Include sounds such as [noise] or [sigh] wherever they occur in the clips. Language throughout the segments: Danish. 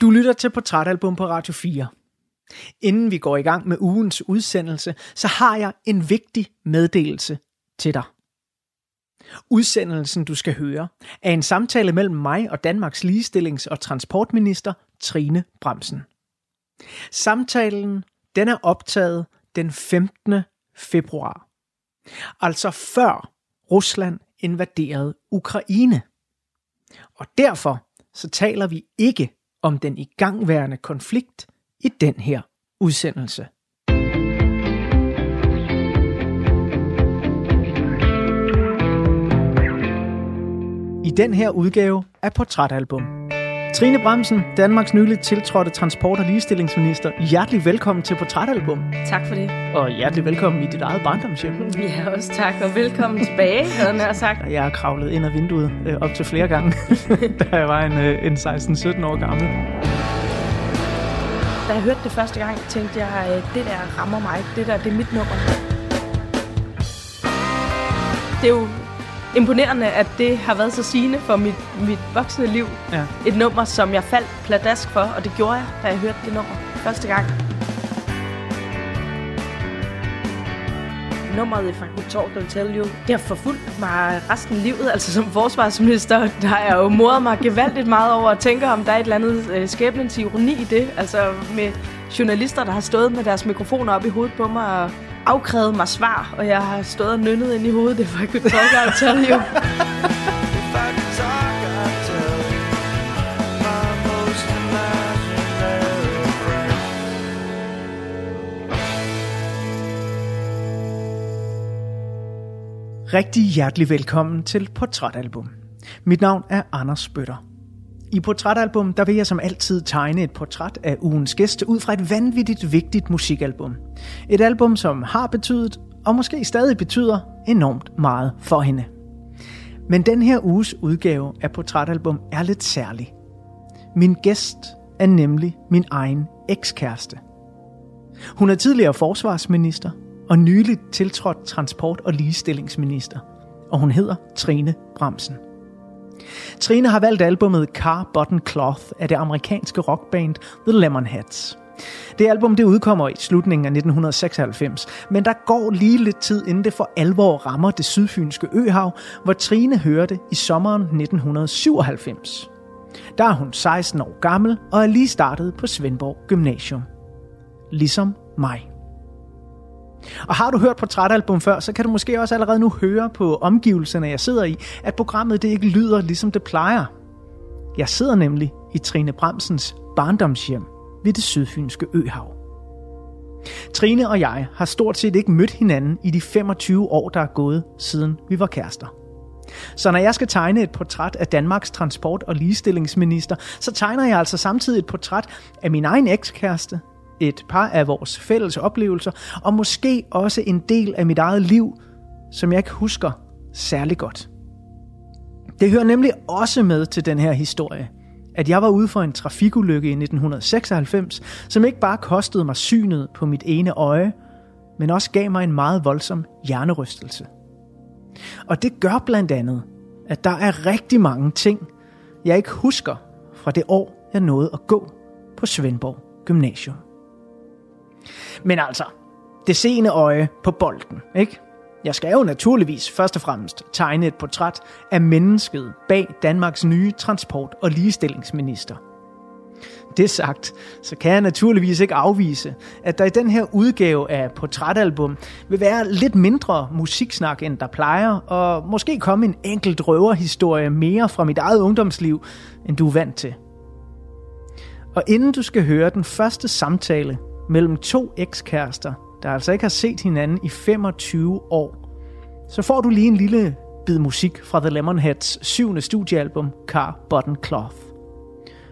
Du lytter til Portrætalbum på Radio 4. Inden vi går i gang med ugens udsendelse, så har jeg en vigtig meddelelse til dig. Udsendelsen, du skal høre, er en samtale mellem mig og Danmarks ligestillings- og transportminister Trine Bremsen. Samtalen den er optaget den 15. februar. Altså før Rusland invaderede Ukraine. Og derfor så taler vi ikke om den igangværende konflikt i den her udsendelse. I den her udgave af Portrætalbum. Trine Bremsen, Danmarks nyligt tiltrådte transport- og ligestillingsminister. Hjertelig velkommen til Portrætalbum. Tak for det. Og hjertelig velkommen i dit eget barndomshjem. Ja, også tak, og velkommen tilbage, havde jeg sagt. Jeg har kravlet ind ad vinduet øh, op til flere gange, [laughs] da jeg var en, øh, en 16-17 år gammel. Da jeg hørte det første gang, tænkte jeg, øh, det der rammer mig. Det der, det er mit nummer. Det er jo imponerende, at det har været så sigende for mit, mit voksne liv. Ja. Et nummer, som jeg faldt pladask for, og det gjorde jeg, da jeg hørte det nummer første gang. Nummeret fra Good Talk Don't Tell You, det har forfulgt mig resten af livet. Altså som forsvarsminister, der har jeg jo moret mig gevaldigt meget over at tænke, om der er et eller andet øh, skæbnens ironi i det. Altså med journalister, der har stået med deres mikrofoner op i hovedet på mig og afkrævet mig svar, og jeg har stået og nynnet ind i hovedet. Det var ikke Talk I'll Tell You. Rigtig hjertelig velkommen til Portrætalbum. Mit navn er Anders Bøtter. I Portrætalbum der vil jeg som altid tegne et portræt af ugens gæst ud fra et vanvittigt vigtigt musikalbum. Et album, som har betydet, og måske stadig betyder, enormt meget for hende. Men den her uges udgave af Portrætalbum er lidt særlig. Min gæst er nemlig min egen ekskæreste. Hun er tidligere forsvarsminister og nyligt tiltrådt transport- og ligestillingsminister. Og hun hedder Trine Bremsen. Trine har valgt albumet Car Button Cloth af det amerikanske rockband The Lemonheads. Det album det udkommer i slutningen af 1996, men der går lige lidt tid inden det for alvor rammer det sydfynske øhav, hvor Trine hørte i sommeren 1997. Der er hun 16 år gammel og er lige startet på Svendborg Gymnasium. Ligesom mig. Og har du hørt portrætalbum før, så kan du måske også allerede nu høre på omgivelserne, jeg sidder i, at programmet det ikke lyder ligesom det plejer. Jeg sidder nemlig i Trine Bremsens barndomshjem ved det sydfynske øhav. Trine og jeg har stort set ikke mødt hinanden i de 25 år, der er gået, siden vi var kærester. Så når jeg skal tegne et portræt af Danmarks transport- og ligestillingsminister, så tegner jeg altså samtidig et portræt af min egen ekskæreste, et par af vores fælles oplevelser, og måske også en del af mit eget liv, som jeg ikke husker særlig godt. Det hører nemlig også med til den her historie, at jeg var ude for en trafikulykke i 1996, som ikke bare kostede mig synet på mit ene øje, men også gav mig en meget voldsom hjernerystelse. Og det gør blandt andet, at der er rigtig mange ting, jeg ikke husker fra det år, jeg nåede at gå på Svendborg Gymnasium. Men altså, det seende øje på bolden, ikke? Jeg skal jo naturligvis først og fremmest tegne et portræt af mennesket bag Danmarks nye transport- og ligestillingsminister. Det sagt, så kan jeg naturligvis ikke afvise, at der i den her udgave af portrætalbum vil være lidt mindre musiksnak, end der plejer, og måske komme en enkelt røverhistorie mere fra mit eget ungdomsliv, end du er vant til. Og inden du skal høre den første samtale mellem to ekskærester, der altså ikke har set hinanden i 25 år, så får du lige en lille bid musik fra The Lemonheads syvende studiealbum Car Button Cloth.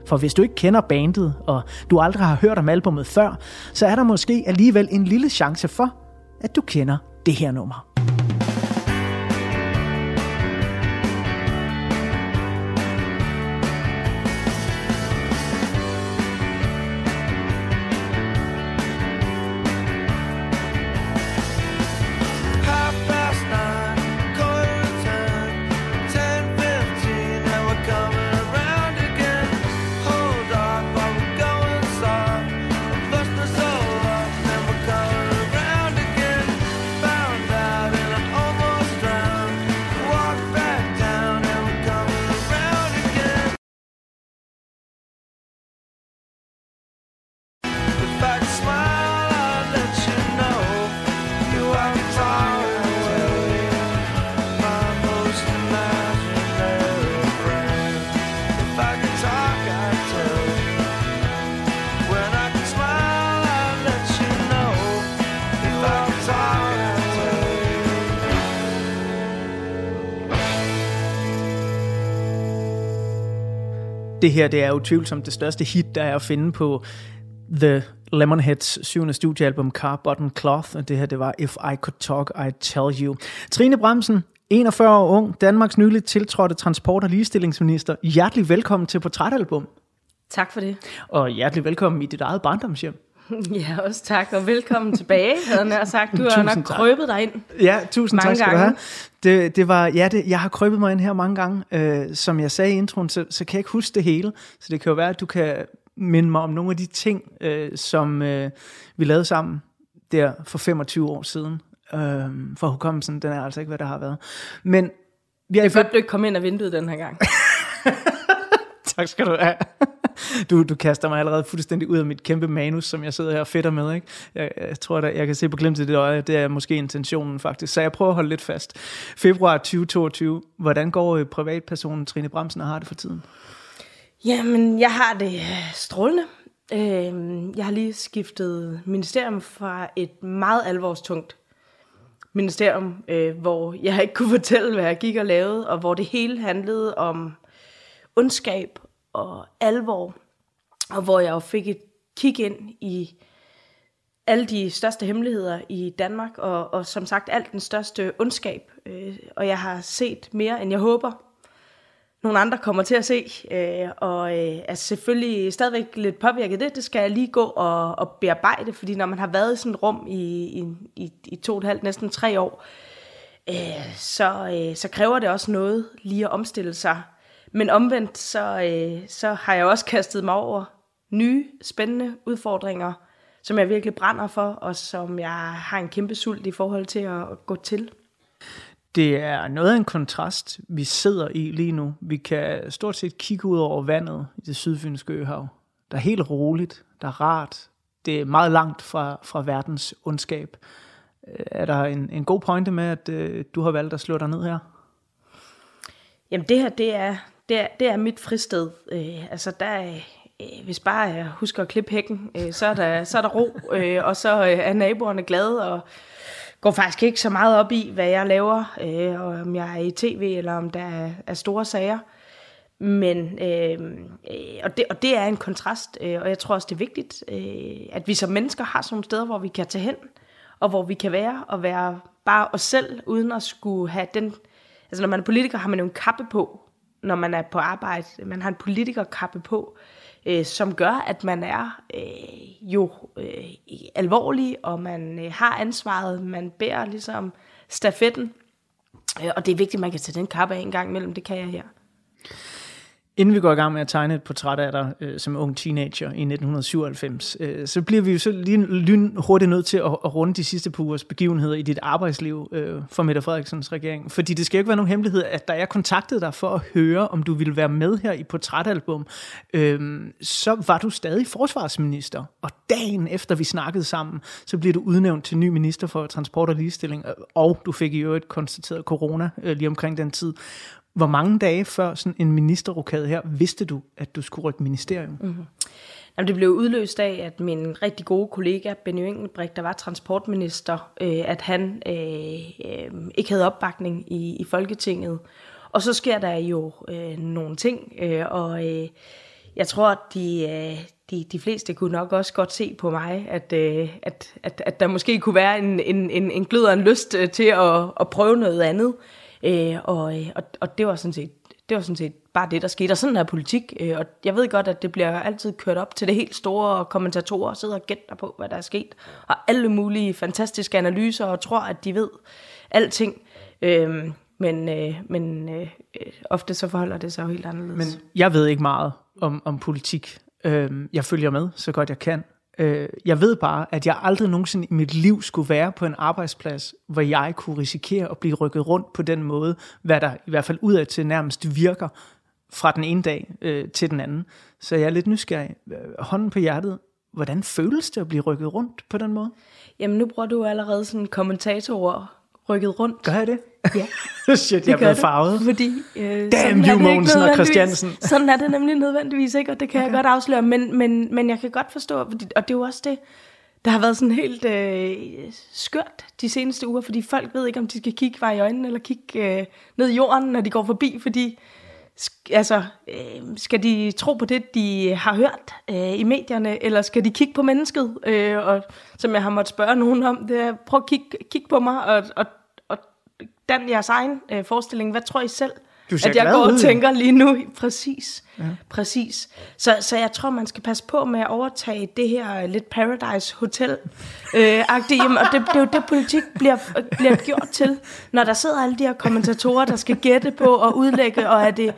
For hvis du ikke kender bandet, og du aldrig har hørt om albummet før, så er der måske alligevel en lille chance for, at du kender det her nummer. Det her det er jo tvivlsomt det største hit, der er at finde på The Lemonheads syvende studiealbum Car Button Cloth, og det her det var If I Could Talk, I'd Tell You. Trine Bremsen, 41 år ung, Danmarks nyligt tiltrådte transport- og ligestillingsminister. Hjertelig velkommen til Portrætalbum, Tak for det. og hjertelig velkommen i dit eget barndomshjem. [laughs] Ja, også tak, og velkommen tilbage, havde jeg sagt. Du har nok tak. krøbet dig ind. Ja, tusind Mange tak skal du gange. have. Det, det var, ja, det, jeg har krøbet mig ind her mange gange. Øh, som jeg sagde i introen, så, så kan jeg ikke huske det hele. Så det kan jo være, at du kan minde mig om nogle af de ting, øh, som øh, vi lavede sammen der for 25 år siden. Øh, for hukommelsen, den er altså ikke, hvad der har været. Men vi har Det er godt, du ikke kom ind af vinduet den her gang. [laughs] Tak skal du have. [laughs] Du, du kaster mig allerede fuldstændig ud af mit kæmpe manus, som jeg sidder her og fedter med. Ikke? Jeg, jeg tror, at jeg kan se på glimt i det øje, det er måske intentionen faktisk. Så jeg prøver at holde lidt fast. Februar 2022. Hvordan går øh, privatpersonen Trine Bremsen og har det for tiden? Jamen, jeg har det øh, strålende. Øh, Jeg har lige skiftet ministerium fra et meget alvorstungt ministerium, øh, hvor jeg ikke kunne fortælle, hvad jeg gik og lavede, og hvor det hele handlede om ondskab og alvor, og hvor jeg jo fik et kig ind i alle de største hemmeligheder i Danmark, og, og som sagt alt den største ondskab. Øh, og jeg har set mere, end jeg håber, nogle andre kommer til at se, øh, og øh, er selvfølgelig stadigvæk lidt påvirket af det. Det skal jeg lige gå og, og bearbejde, fordi når man har været i sådan et rum i, i, i, i to og et halvt, næsten tre år, øh, så, øh, så kræver det også noget lige at omstille sig. Men omvendt, så, øh, så har jeg også kastet mig over nye, spændende udfordringer, som jeg virkelig brænder for, og som jeg har en kæmpe sult i forhold til at, at gå til. Det er noget af en kontrast, vi sidder i lige nu. Vi kan stort set kigge ud over vandet i det sydfynske øhav. Der er helt roligt, der er rart. Det er meget langt fra, fra verdens ondskab. Øh, Er der en, en god pointe med, at øh, du har valgt at slå dig ned her? Jamen det her, det er, det er, det er mit fristed. Øh, altså der øh, hvis bare jeg husker at klippe hækken, øh, så, er der, så er der ro, øh, og så øh, er naboerne glade, og går faktisk ikke så meget op i, hvad jeg laver, øh, og om jeg er i tv, eller om der er, er store sager. Men, øh, øh, og, det, og det er en kontrast, øh, og jeg tror også, det er vigtigt, øh, at vi som mennesker har sådan nogle steder, hvor vi kan tage hen, og hvor vi kan være, og være bare os selv, uden at skulle have den... Altså når man er politiker, har man jo en kappe på, når man er på arbejde. Man har en politikerkappe på, øh, som gør, at man er øh, jo øh, alvorlig, og man øh, har ansvaret, man bærer ligesom stafetten. Øh, og det er vigtigt, at man kan tage den kappe af en gang imellem, det kan jeg her. Inden vi går i gang med at tegne et portræt af dig øh, som ung teenager i 1997, øh, så bliver vi jo så lige lyn hurtigt nødt til at, at runde de sidste par ugers begivenheder i dit arbejdsliv øh, for Mette Frederiksens regering. Fordi det skal jo ikke være nogen hemmelighed, at da jeg kontaktede dig for at høre, om du ville være med her i portrætalbum, øh, så var du stadig forsvarsminister. Og dagen efter vi snakkede sammen, så bliver du udnævnt til ny minister for transport og ligestilling, og du fik i øvrigt konstateret corona øh, lige omkring den tid. Hvor mange dage før sådan en ministerrokade her, vidste du, at du skulle rykke ministerium? Mm. Jamen, det blev udløst af, at min rigtig gode kollega, Benny Engelbrecht, der var transportminister, øh, at han øh, øh, ikke havde opbakning i, i Folketinget. Og så sker der jo øh, nogle ting, øh, og øh, jeg tror, at de, øh, de, de fleste kunne nok også godt se på mig, at, øh, at, at, at der måske kunne være en, en, en, en glød og en lyst øh, til at, at prøve noget andet. Øh, øh, og, øh, og og det var sådan set det var sådan set bare det, der skete. Og sådan er politik. Øh, og jeg ved godt, at det bliver altid kørt op til det helt store, og kommentatorer sidder og gætter på, hvad der er sket. Og alle mulige fantastiske analyser, og tror, at de ved alting. Øh, men øh, men øh, ofte så forholder det sig jo helt anderledes. Men jeg ved ikke meget om, om politik. Øh, jeg følger med, så godt jeg kan. Øh, jeg ved bare, at jeg aldrig nogensinde i mit liv skulle være på en arbejdsplads, hvor jeg kunne risikere at blive rykket rundt på den måde, hvad der i hvert fald udad til nærmest virker fra den ene dag øh, til den anden. Så jeg er lidt nysgerrig. Øh, hånden på hjertet. Hvordan føles det at blive rykket rundt på den måde? Jamen, nu bruger du allerede sådan kommentatorer rykket rundt. Gør jeg det? Ja. [laughs] Shit, jeg er blevet farvet. Fordi, øh, Damn you, Mogensen og. Christiansen. [laughs] Sådan er det nemlig nødvendigvis ikke, og det kan okay. jeg godt afsløre. Men, men, men jeg kan godt forstå, fordi, og det er jo også det, der har været sådan helt øh, skørt de seneste uger, fordi folk ved ikke, om de skal kigge vej i øjnene, eller kigge øh, ned i jorden, når de går forbi, fordi altså, øh, skal de tro på det, de har hørt øh, i medierne, eller skal de kigge på mennesket? Øh, og som jeg har måttet spørge nogen om, det er, prøv at kigge, kig på mig, og, og, og dan jeres egen øh, forestilling. Hvad tror I selv? Du ser at jeg glad går og ud, jo. tænker lige nu. Præcis. Ja. Præcis. Så, så jeg tror, man skal passe på med at overtage det her lidt Paradise Hotel øh. Og det, det er jo det, politik bliver, bliver gjort til. Når der sidder alle de her kommentatorer, der skal gætte på og udlægge, og er det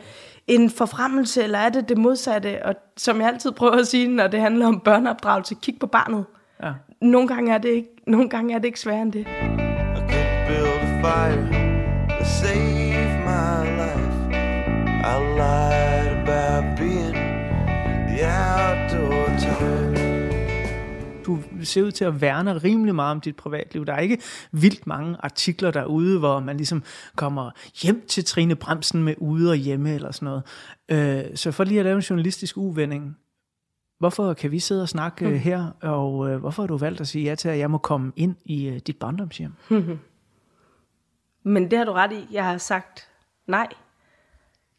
en forfremmelse, eller er det det modsatte? Og som jeg altid prøver at sige, når det handler om børneopdragelse, kig på barnet. Ja. Nogle gange er det ikke, nogle gange er det ikke sværere end det. I build a fire Du ser ud til at værne rimelig meget om dit privatliv. Der er ikke vildt mange artikler derude, hvor man ligesom kommer hjem til Trine Bremsen med ude og hjemme eller sådan noget. Øh, så for lige at lave en journalistisk uvending, hvorfor kan vi sidde og snakke mm. her, og øh, hvorfor har du valgt at sige ja til, at jeg må komme ind i øh, dit barndomshjem? [laughs] Men det har du ret i. Jeg har sagt nej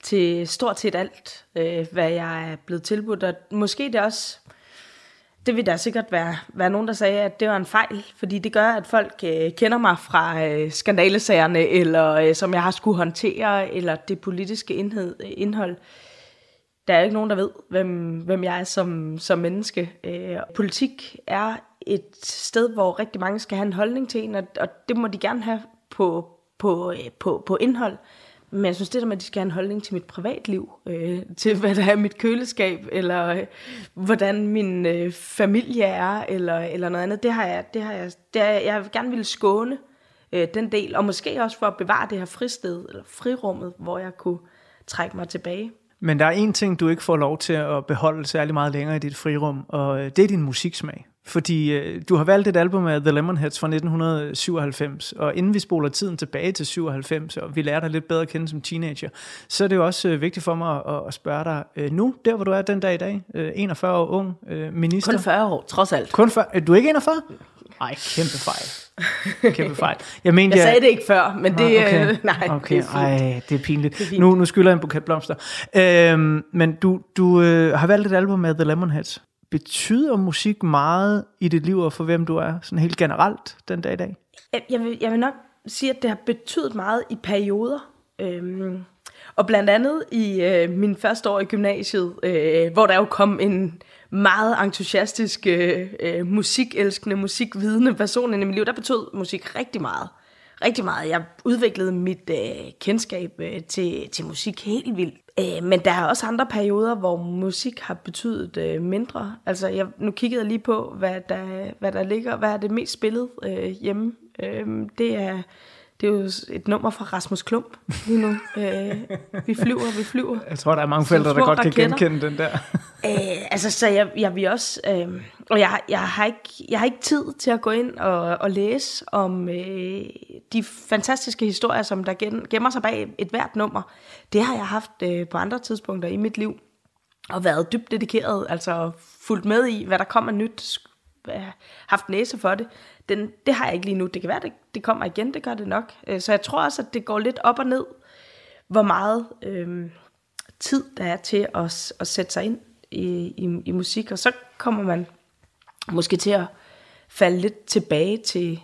til stort set alt, øh, hvad jeg er blevet tilbudt. Og måske det også, det vil der sikkert være, være nogen, der sagde, at det var en fejl. Fordi det gør, at folk øh, kender mig fra øh, skandalesagerne, eller øh, som jeg har skulle håndtere, eller det politiske indhed, øh, indhold. Der er ikke nogen, der ved, hvem, hvem jeg er som, som menneske. Øh, politik er et sted, hvor rigtig mange skal have en holdning til en, og, og det må de gerne have på, på, øh, på, på indhold. Men jeg synes, det der med, at de skal have en holdning til mit privatliv, øh, til hvad der er mit køleskab, eller øh, hvordan min øh, familie er, eller, eller noget andet, det har jeg, det har jeg, det har jeg, jeg vil gerne ville skåne øh, den del, og måske også for at bevare det her fristed, eller frirummet, hvor jeg kunne trække mig tilbage. Men der er en ting, du ikke får lov til at beholde særlig meget længere i dit frirum, og øh, det er din musiksmag. Fordi øh, du har valgt et album af The Lemonheads fra 1997, og inden vi spoler tiden tilbage til 97, og vi lærer dig lidt bedre at kende som teenager, så er det jo også øh, vigtigt for mig at, at spørge dig øh, nu, der hvor du er den dag i dag, øh, 41 år ung, øh, minister. Kun 40 år, trods alt. Kun for, er du er ikke 41? Ej, kæmpe fejl. Kæmpe fejl. Jeg, mente, Jeg sagde det ikke før, men det, Nå, okay. øh, [laughs] nej, okay. det er fint. Ej, det er pinligt. Det er fint. nu, nu skylder jeg en buket blomster. Øhm, men du, du øh, har valgt et album med The Lemonheads. Betyder musik meget i dit liv, og for hvem du er, sådan helt generelt den dag i dag? Jeg, vil, jeg vil nok sige, at det har betydet meget i perioder. Øhm, og blandt andet i øh, min første år i gymnasiet, øh, hvor der jo kom en meget entusiastisk, øh, øh, musikelskende, musikvidende person ind i mit liv, der betød musik rigtig meget. Rigtig meget. Jeg udviklede mit øh, kendskab øh, til, til musik helt vildt. Øh, men der er også andre perioder, hvor musik har betydet øh, mindre. Altså, jeg, nu kiggede jeg lige på, hvad der, hvad der ligger, hvad er det mest spillet øh, hjemme. Øh, det er det er jo et nummer fra Rasmus Klump lige nu. [laughs] Øh, vi flyver, vi flyver. Jeg tror, der er mange forældre, der godt kan genkende den der. [laughs] Øh, altså, så jeg, jeg vil også... Øh, og jeg, jeg, har ikke, jeg har ikke tid til at gå ind og, og læse om øh, de fantastiske historier, som der gemmer sig bag et hvert nummer. Det har jeg haft øh, på andre tidspunkter i mit liv. Og været dybt dedikeret, altså fulgt med i, hvad der kommer nyt. Øh, haft næse for det. Den, det har jeg ikke lige nu. Det kan være, det, det kommer igen, det gør det nok. Øh, så jeg tror også, at det går lidt op og ned, hvor meget øh, tid der er til at, at sætte sig ind i, i, i musik. Og så kommer man måske til at falde lidt tilbage til,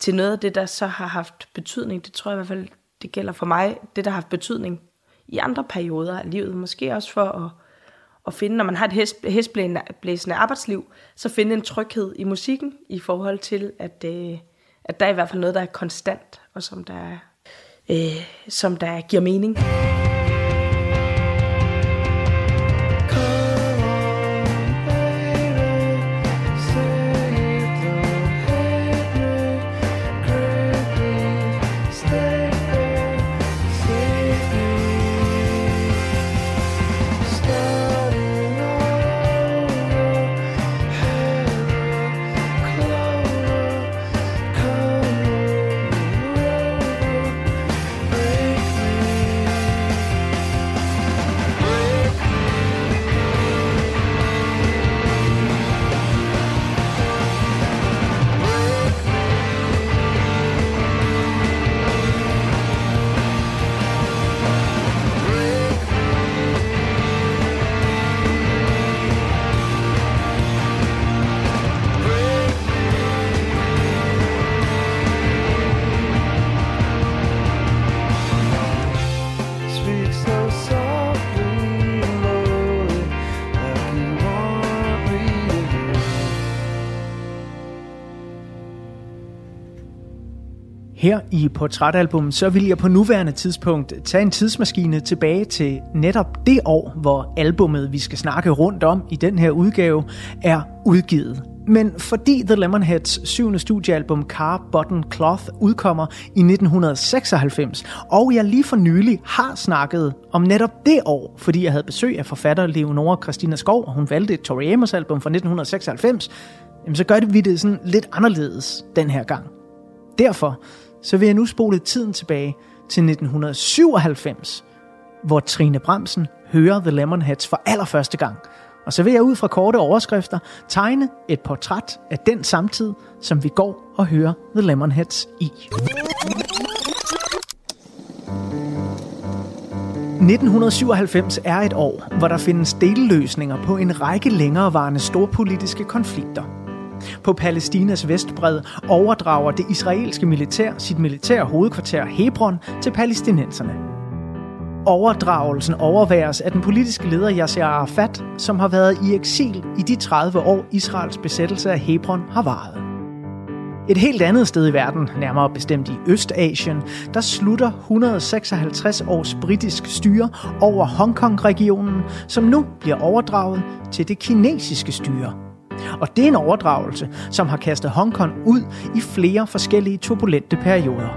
til noget af det, der så har haft betydning. Det tror jeg i hvert fald, det gælder for mig. Det, der har haft betydning i andre perioder af livet. Måske også for at, at finde, når man har et hest- hestblæsende arbejdsliv, så finde en tryghed i musikken i forhold til, at, øh, at der er i hvert fald noget, der er konstant, og som der, øh, som der giver mening. Her i Portrætalbum, så vil jeg på nuværende tidspunkt tage en tidsmaskine tilbage til netop det år, hvor albummet, vi skal snakke rundt om i den her udgave, er udgivet. Men fordi The Lemonheads syvende studiealbum Car Button Cloth udkommer i 1996, og jeg lige for nylig har snakket om netop det år, fordi jeg havde besøg af forfatter Leonora Christina Skov, og hun valgte et Tori Amos album fra 1996, jamen så gør det vi det sådan lidt anderledes den her gang. Derfor så vil jeg nu spole tiden tilbage til 1997, hvor Trine Bremsen hører The Lemonheads for allerførste gang. Og så vil jeg ud fra korte overskrifter tegne et portræt af den samtid, som vi går og hører The Lemonheads i. 1997 er et år, hvor der findes delløsninger på en række længerevarende storpolitiske konflikter. På Palæstinas vestbred overdrager det israelske militær sit militære hovedkvarter Hebron til palæstinenserne. Overdragelsen overværes af den politiske leder Yasser Arafat, som har været i eksil i de 30 år Israels besættelse af Hebron har varet. Et helt andet sted i verden, nærmere bestemt i Østasien, der slutter 156 års britisk styre over Hongkong-regionen, som nu bliver overdraget til det kinesiske styre. Og det er en overdragelse, som har kastet Hongkong ud i flere forskellige turbulente perioder.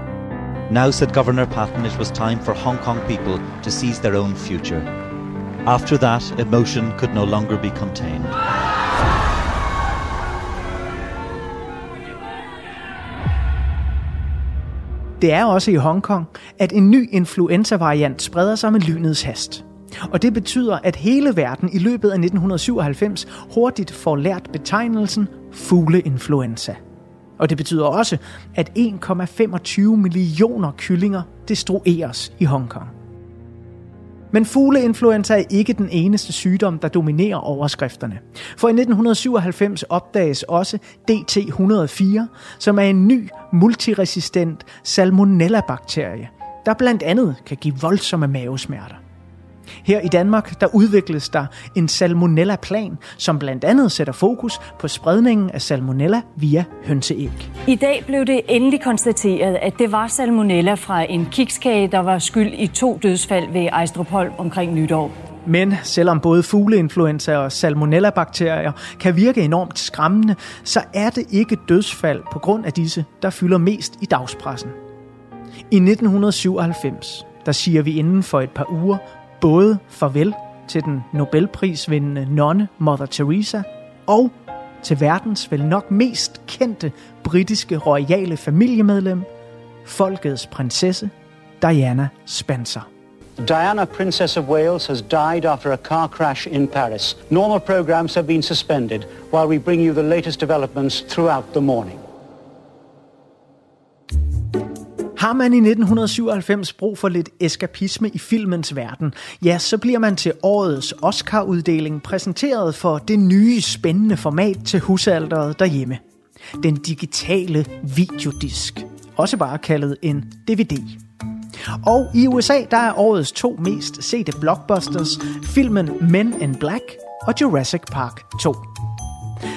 Now said Governor Patton it was time for Hong Kong people to seize their own future. After that, emotion could no longer be contained. Det er også i Hongkong, at en ny influenza-variant spreder sig med lynets hast. Og det betyder, at hele verden i løbet af 1997 hurtigt får lært betegnelsen fugleinfluenza. Og det betyder også, at 1,25 millioner kyllinger destrueres i Hongkong. Men fugleinfluenza er ikke den eneste sygdom, der dominerer overskrifterne. For i 1997 opdages også DT104, som er en ny multiresistent salmonella-bakterie, der blandt andet kan give voldsomme mavesmerter. Her i Danmark, der udvikles der en salmonella-plan, som blandt andet sætter fokus på spredningen af salmonella via hønseæg. I dag blev det endelig konstateret, at det var salmonella fra en kikskage, der var skyld i to dødsfald ved Ejstrupholm omkring nytår. Men selvom både fugleinfluenza og salmonella-bakterier kan virke enormt skræmmende, så er det ikke dødsfald på grund af disse, der fylder mest i dagspressen. I 1997, der siger vi inden for et par uger både farvel til den Nobelprisvindende nonne Mother Teresa og til verdens vel nok mest kendte britiske royale familiemedlem, folkets prinsesse Diana Spencer. Diana, Princess of Wales, has died after a car crash in Paris. Normal programs have been suspended while we bring you the latest developments throughout the morning. Har man i 1997 brug for lidt eskapisme i filmens verden, ja, så bliver man til årets Oscar-uddeling præsenteret for det nye spændende format til husalderet derhjemme. Den digitale videodisk. Også bare kaldet en DVD. Og i USA, der er årets to mest sete blockbusters filmen Men in Black og Jurassic Park 2.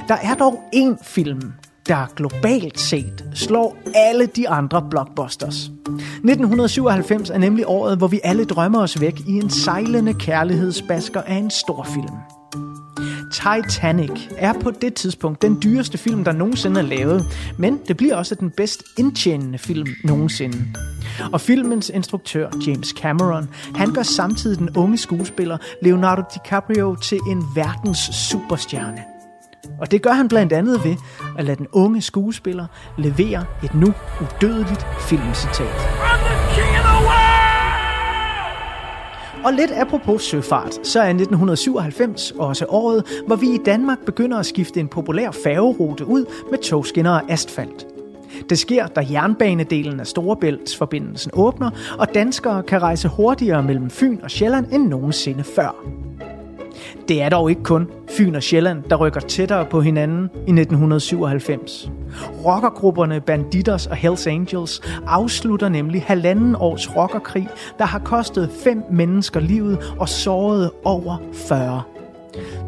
Der er dog én film, der globalt set slår alle de andre blockbusters. 1997 er nemlig året, hvor vi alle drømmer os væk i en sejlende kærlighedsbasker af en stor film. Titanic er på det tidspunkt den dyreste film, der nogensinde er lavet, men det bliver også den bedst indtjenende film nogensinde. Og filmens instruktør, James Cameron, han gør samtidig den unge skuespiller Leonardo DiCaprio til en verdens superstjerne. Og det gør han blandt andet ved at lade den unge skuespiller levere et nu udødeligt filmcitat. Og lidt apropos søfart, så er 1997 også året, hvor vi i Danmark begynder at skifte en populær færgerute ud med togskinner og asfalt. Det sker, da jernbanedelen af Storebæltsforbindelsen åbner, og danskere kan rejse hurtigere mellem Fyn og Sjælland end nogensinde før. Det er dog ikke kun Fyn og Sjælland, der rykker tættere på hinanden i 1997. Rockergrupperne Banditers og Hells Angels afslutter nemlig halvanden års rockerkrig, der har kostet fem mennesker livet og såret over 40.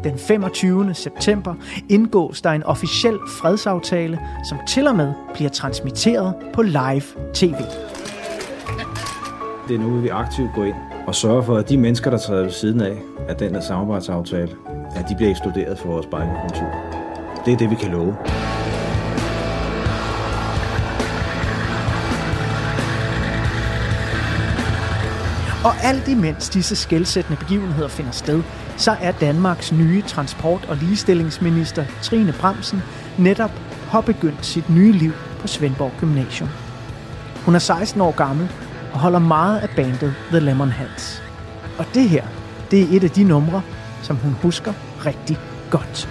den 25. september, indgås der en officiel fredsaftale, som til og med bliver transmitteret på live tv. Det er nu, vi aktivt går ind og sørge for, at de mennesker, der træder ved siden af, af den her samarbejdsaftale, at de bliver ekskluderet fra vores bankekontor. Det er det, vi kan love. Og alt imens disse skældsættende begivenheder finder sted, så er Danmarks nye transport- og ligestillingsminister Trine Bremsen netop påbegyndt sit nye liv på Svendborg Gymnasium. Hun er 16 år gammel og holder meget af bandet The Lemonheads. Og det her, det er et af de numre, som hun husker rigtig godt.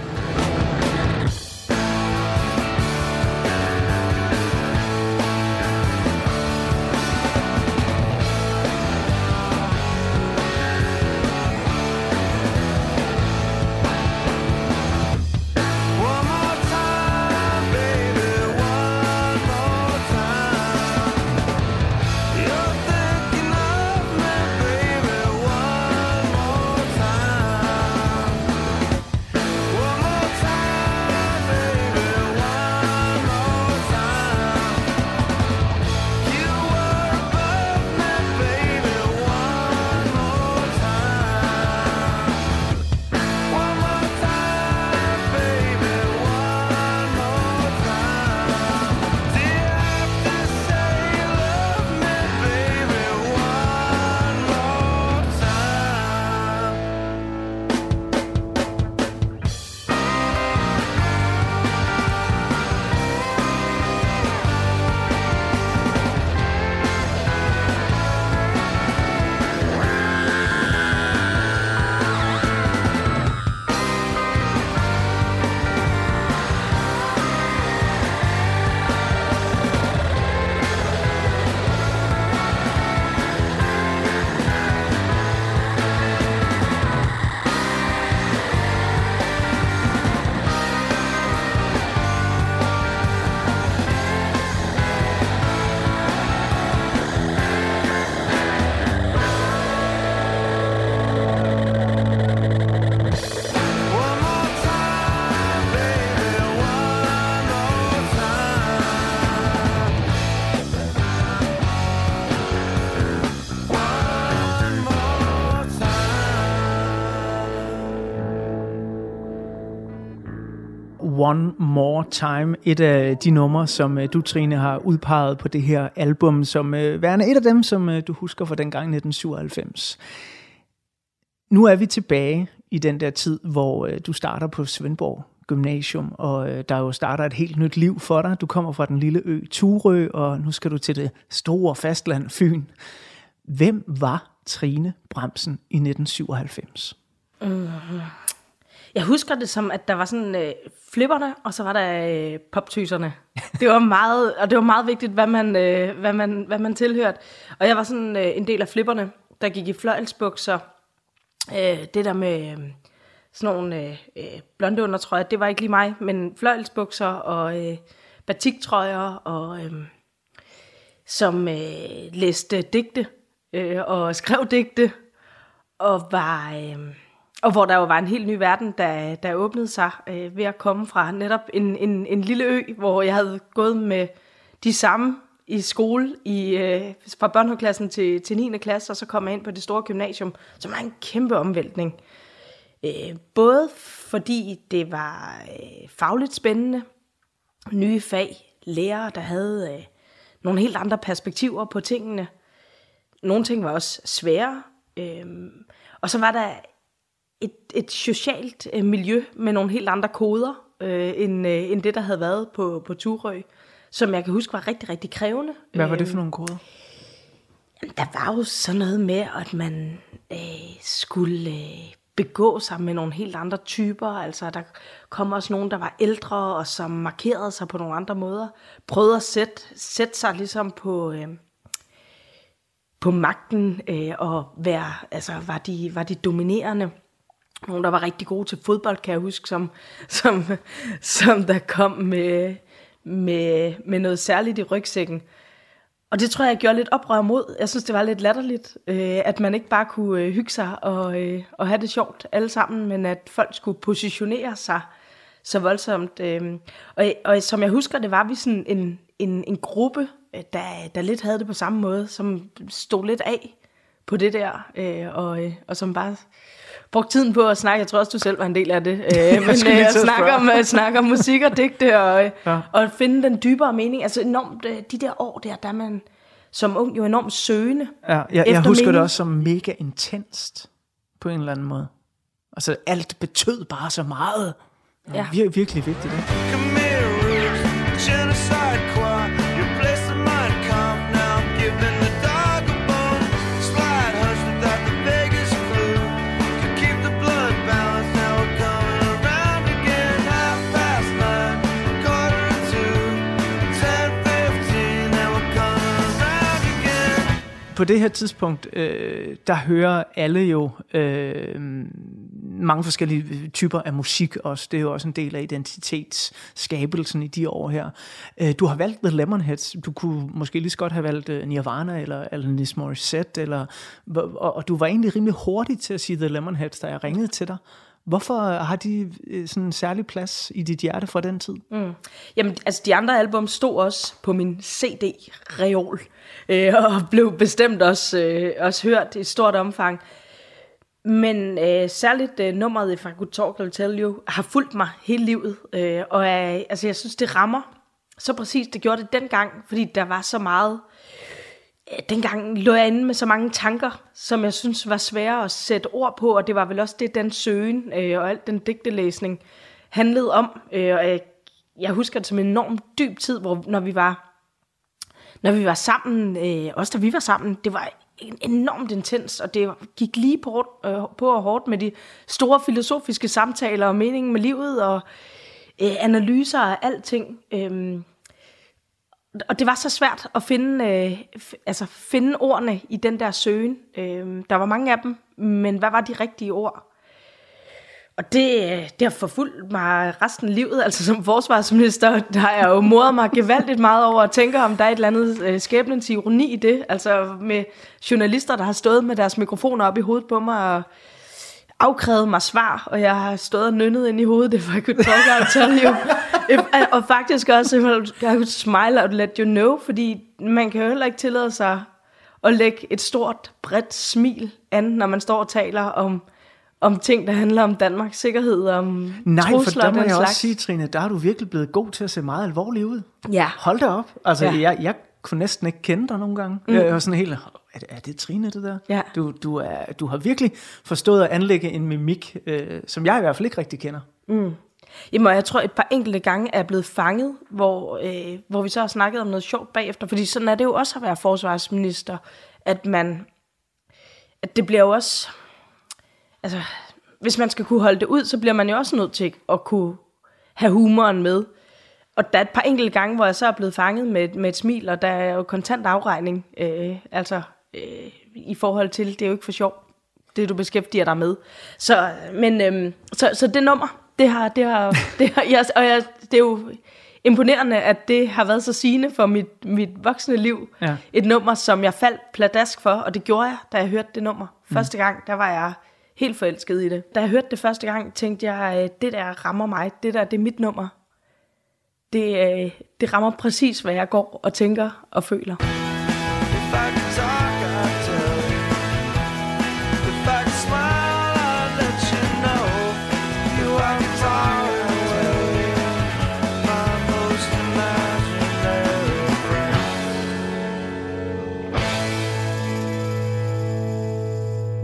Time, et af de numre, som øh, du, Trine, har udpeget på det her album, som øh, værende et af dem, som øh, du husker fra dengang 1997. Nu er vi tilbage i den der tid, hvor du starter på Svendborg Gymnasium, og der jo starter et helt nyt liv for dig. Du kommer fra den lille ø Turø, og nu skal du til det store fastland Fyn. Hvem var Trine Bremsen i 1997? Jeg husker det som, at der var sådan øh, flipperne, og så var der øh, poptyserne. Det var meget, og det var meget vigtigt, hvad man, øh, hvad man, hvad man tilhørte. Og jeg var sådan øh, en del af flipperne, der gik i fløjelsbukser. Øh, det der med øh, sådan nogle øh, øh, blonde undertrøjer, det var ikke lige mig, men fløjelsbukser og øh, batiktrøjer, og øh, som øh, læste digte øh, og skrev digte, og var... Øh, og hvor der jo var en helt ny verden, der, der åbnede sig øh, ved at komme fra netop en, en, en lille ø, hvor jeg havde gået med de samme i skole i, øh, fra børnehaveklassen til, til 9. klasse, og så kom jeg ind på det store gymnasium, som var en kæmpe omvæltning. Øh, både fordi det var øh, fagligt spændende, nye fag, lærere, der havde øh, nogle helt andre perspektiver på tingene. Nogle ting var også svære. Øh, og så var der et, et socialt øh, miljø med nogle helt andre koder, øh, end, øh, end det, der havde været på, på Turø, som jeg kan huske var rigtig, rigtig krævende. Hvad var det Øhm, for nogle koder? der var jo sådan noget med, at man øh, skulle øh, begå sig med nogle helt andre typer. Altså, der kom også nogen, der var ældre, og som markerede sig på nogle andre måder. Prøvede at sætte, sætte sig ligesom på, øh, på magten, øh, og være, altså, var, de, var de dominerende. Nogle, der var rigtig gode til fodbold, kan jeg huske, som, som, som der kom med, med, med noget særligt i rygsækken. og det tror jeg, jeg gjorde lidt oprør mod. Jeg synes, det var lidt latterligt, øh, at man ikke bare kunne øh, hygge sig og, øh, og have det sjovt alle sammen, men at folk skulle positionere sig så voldsomt. Øh. Og, og som jeg husker, det var vi sådan en, en, en gruppe, øh, der, der lidt havde det på samme måde, som stod lidt af på det der, øh, og, øh, og som bare brugte tiden på at snakke. Jeg tror også, du selv var en del af det. [laughs] Øh, men lige øh, at til at snakke spørge. om, at snakke om musik og digte, og, øh, Ja. [laughs] ja. og finde den dybere mening. Altså enormt, øh, de der år der, der er man som ung jo enormt søgende. Ja, jeg, jeg husker det mening. også som mega intenst, på en eller anden måde. Altså, alt betød bare så meget. Ja. Vir- virkelig vigtigt, ikke? På det her tidspunkt, øh, der hører alle jo øh, mange forskellige typer af musik også. Det er jo også en del af identitetsskabelsen i de år her. Øh, du har valgt The Lemonheads. Du kunne måske lige så godt have valgt øh, Nirvana eller Alanis Morissette. Eller, og, og du var egentlig rimelig hurtig til at sige The Lemonheads, da jeg ringede til dig. Hvorfor har de øh, sådan en særlig plads i dit hjerte fra den tid? Mm. Jamen, altså de andre album stod også på min CD-reol, øh, og blev bestemt også, øh, også hørt i stort omfang. Men øh, særligt øh, nummeret If I Could Talk I'll Tell You har fulgt mig hele livet, øh, og øh, altså, jeg synes, det rammer så præcis. Det gjorde det dengang, fordi der var så meget... Dengang lå jeg inde med så mange tanker, som jeg synes var svære at sætte ord på, og det var vel også det, den søgen øh, og alt den digtelæsning handlede om. Øh, og jeg, jeg husker det som en enormt dyb tid, hvor når vi var når vi var sammen, øh, også da vi var sammen, det var en- enormt intens, og det gik lige på, øh, på og hårdt med de store filosofiske samtaler og meningen med livet og øh, analyser og alting. Øh, og det var så svært at finde, øh, altså finde ordene i den der søgen. Øh, der var mange af dem, men hvad var de rigtige ord? Og det, øh, det har forfulgt mig resten af livet. Altså som forsvarsminister, der har jeg jo modet mig gevaldigt meget over at tænke, om der er et eller andet øh, skæbnens ironi i det. Altså med journalister, der har stået med deres mikrofoner op i hovedet på mig og afkrævet mig svar, og jeg har stået og nynnet ind i hovedet, if I could talk, I'll tell you. If, og faktisk også, if I could smile, I'd let you know, fordi man kan jo heller ikke tillade sig at lægge et stort, bredt smil an, når man står og taler om, om ting, der handler om Danmarks sikkerhed, om Nej, for der må jeg slags. også sige, Trine, der er du virkelig blevet god til at se meget alvorlig ud. Ja. Hold da op. Altså. Ja. jeg, jeg kunne næsten ikke kende dig nogle gange. Mm. Jeg var sådan helt, er det, er det Trine, det der? Ja. Du, du, er, du har virkelig forstået at anlægge en mimik, øh, som jeg i hvert fald ikke rigtig kender. Jamen, og jeg tror, et par enkelte gange er jeg blevet fanget, hvor, øh, hvor vi så har snakket om noget sjovt bagefter. Fordi sådan er det jo også at være forsvarsminister, at man... At det bliver jo også... Altså, hvis man skal kunne holde det ud, så bliver man jo også nødt til at kunne have humoren med. Og der er et par enkelte gange, hvor jeg så er blevet fanget med, med et smil, og der er jo kontant afregning. Øh, altså, øh, i forhold til, det er jo ikke for sjov, det du beskæftiger dig med. Så, men, øhm, så, så det nummer, det har, det har, [laughs] det har jeg, og jeg, det er jo imponerende, at det har været så sigende for mit, mit voksne liv. Ja. Et nummer, som jeg faldt pladask for, og det gjorde jeg, da jeg hørte det nummer. Første gang, der var jeg helt forelsket i det. Da jeg hørte det første gang, tænkte jeg, øh, det der rammer mig, det der, det er mit nummer. Det, øh, det rammer præcis, hvad jeg går og tænker og føler. If I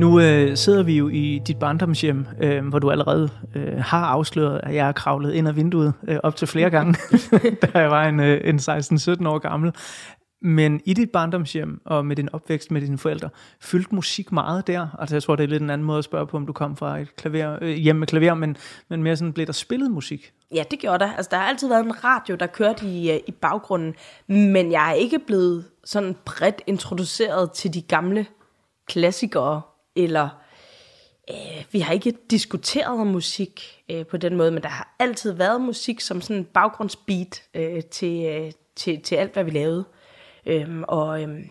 Nu øh, sidder vi jo i dit barndomshjem, øh, hvor du allerede øh, har afsløret, at jeg er kravlet ind ad vinduet øh, op til flere gange, [laughs] da jeg var en, øh, en 16-17 år gammel. Men i dit barndomshjem og med din opvækst med dine forældre, fyldte musik meget der? Altså jeg tror, det er lidt en anden måde at spørge på, om du kom fra et klaver, øh, hjem med klaver, men, men mere sådan, blev der spillet musik? Ja, det gjorde der. Altså, der har altid været en radio, der kørte i, øh, i baggrunden, men jeg er ikke blevet sådan bredt introduceret til de gamle klassikere, eller øh, vi har ikke diskuteret musik øh, på den måde, men der har altid været musik som sådan en baggrundsbeat øh, til, øh, til, til alt, hvad vi lavede. Øhm, og øhm,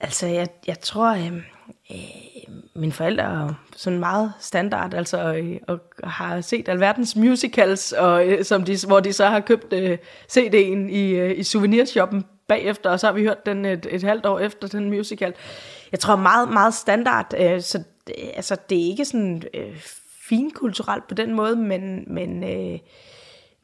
altså, jeg, jeg tror, øhm, øh, mine forældre er sådan meget standard, altså, øh, og har set alverdens musicals, og, øh, som de, hvor de så har købt øh, CD'en i, øh, i souvenirshoppen bagefter, og så har vi hørt den et, et halvt år efter den musical. Jeg tror meget, meget standard, øh, så det, altså, det er ikke sådan øh, finkulturelt på den måde, men, men, øh,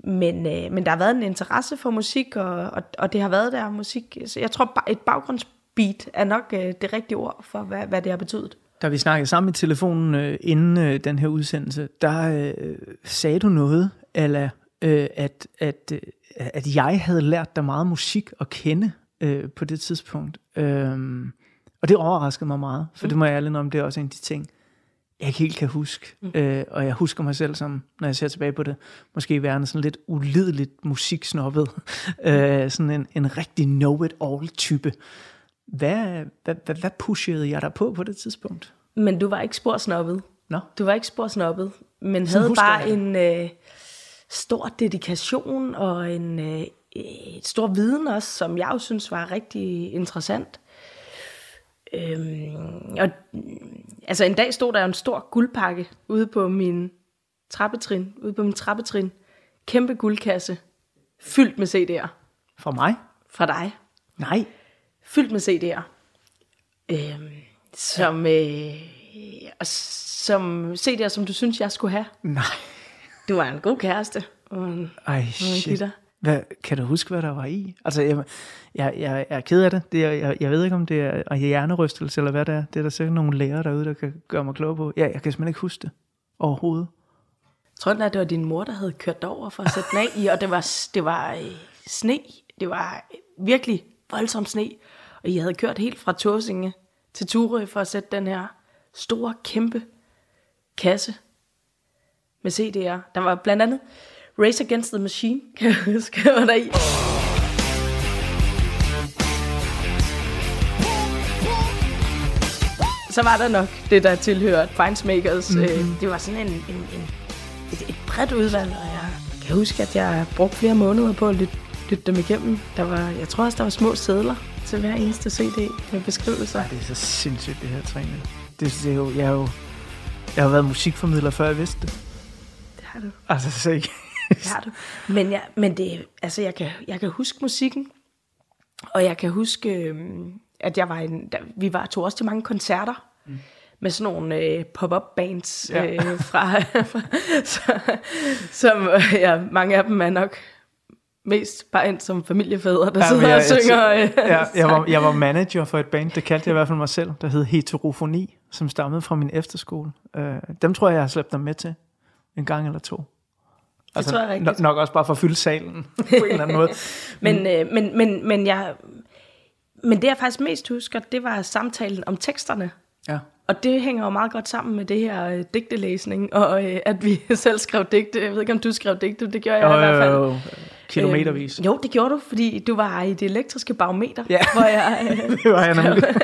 men, øh, men der har været en interesse for musik, og, og, og det har været der musik. Så jeg tror, et baggrundsbeat er nok øh, det rigtige ord for, hvad, hvad det har betydet. Da vi snakkede sammen i telefonen øh, inden øh, den her udsendelse, der øh, sagde du noget, eller øh, at, at, øh, at jeg havde lært dig meget musik at kende øh, på det tidspunkt. Øhm, og det overraskede mig meget, for mm. det må jeg ærligt om, det er også en af de ting, jeg ikke helt kan huske. Mm. Øh, og jeg husker mig selv som, når jeg ser tilbage på det, måske værende sådan lidt ulideligt musiksnobbet. [laughs] øh, sådan en, en rigtig know-it-all type. Hvad, hvad, hvad, hvad pushede jeg dig på på det tidspunkt? Men du var ikke spor snobbet. Nå, Du var ikke spor snobbet, men Sådan havde bare jeg en øh, stor dedikation og en øh, et stor viden også, som jeg jo synes var rigtig interessant. Øhm, og, mm, altså en dag stod der en stor guldpakke ude på min trappetrin, ude på min trappetrin. Kæmpe guldkasse, fyldt med CD'er for mig? fra dig. Nej. Fyldt med CD'er. Øhm, som, øh, og som CD'er, som du synes, jeg skulle have. Nej. Du var en god kæreste. Og en, Ej, og en shit. Hvad, kan du huske, hvad der var i? Altså, jeg, jeg, jeg, er ked af det. det jeg, jeg ved ikke, om det er er hjernerystelse, eller hvad det er. Det er der sikkert nogle læger derude, der kan gøre mig klog på. Ja, jeg kan simpelthen ikke huske det overhovedet. Jeg tror, at det var din mor, der havde kørt over for at sætte den af i, og det var, det var øh, sne. Det var virkelig voldsom sne. Og I havde kørt helt fra Tåsinge til Turø for at sætte den her store, kæmpe kasse med CD'er. Der var blandt andet Race Against the Machine, [laughs] kan jeg huske, var der i. Så var der nok det, der tilhørte Findsmakers. Mm-hmm. Det var sådan en, en, en, et, et bredt udvalg, og jeg kan huske, at jeg brugte flere måneder på at lytte, lytte dem igennem. Der var, jeg tror også, der var små sædler til hver eneste CD med beskrivelser. Det er så sindssygt, det her træning. Det, det er jo, jeg, er jo, jeg har været musikformidler, før jeg vidste det. Har du. Altså, så ikke. Det [laughs] har du. Men, jeg, men det, altså, jeg, kan, jeg kan huske musikken, og jeg kan huske, øhm, at jeg var en, der, vi var tog også til mange koncerter, mm. med sådan nogle øh, pop-up bands Ja. øh, fra, [laughs] så, som øh, ja, mange af dem er nok mest bare ind som familiefædre, der Ja, sidder jeg- og synger. jeg, øh, ja, jeg, var, jeg var manager for et band, det kaldte jeg i hvert fald mig selv, der hed Heterofoni, som stammede fra min efterskole. Uh, dem tror jeg, jeg har slæbt dem med til en gang eller to. Det tror jeg rigtigt. Nok, nok også bare for at fylde salen [laughs] på en eller anden måde. [laughs] Men, øh, men, men, men, jeg, men det jeg faktisk mest husker, det var samtalen om teksterne. Ja. Og det hænger jo meget godt sammen med det her øh, digtelæsning, og øh, at vi [laughs] selv skrev digte. Jeg ved ikke, om du skrev digte, det gjorde jeg Jo, i hvert fald. jo, jo. Kilometervis. Øhm, jo, det gjorde du, fordi du var i det elektriske barometer, Ja. hvor jeg... Øh, [laughs] Det var jeg nemlig. [laughs]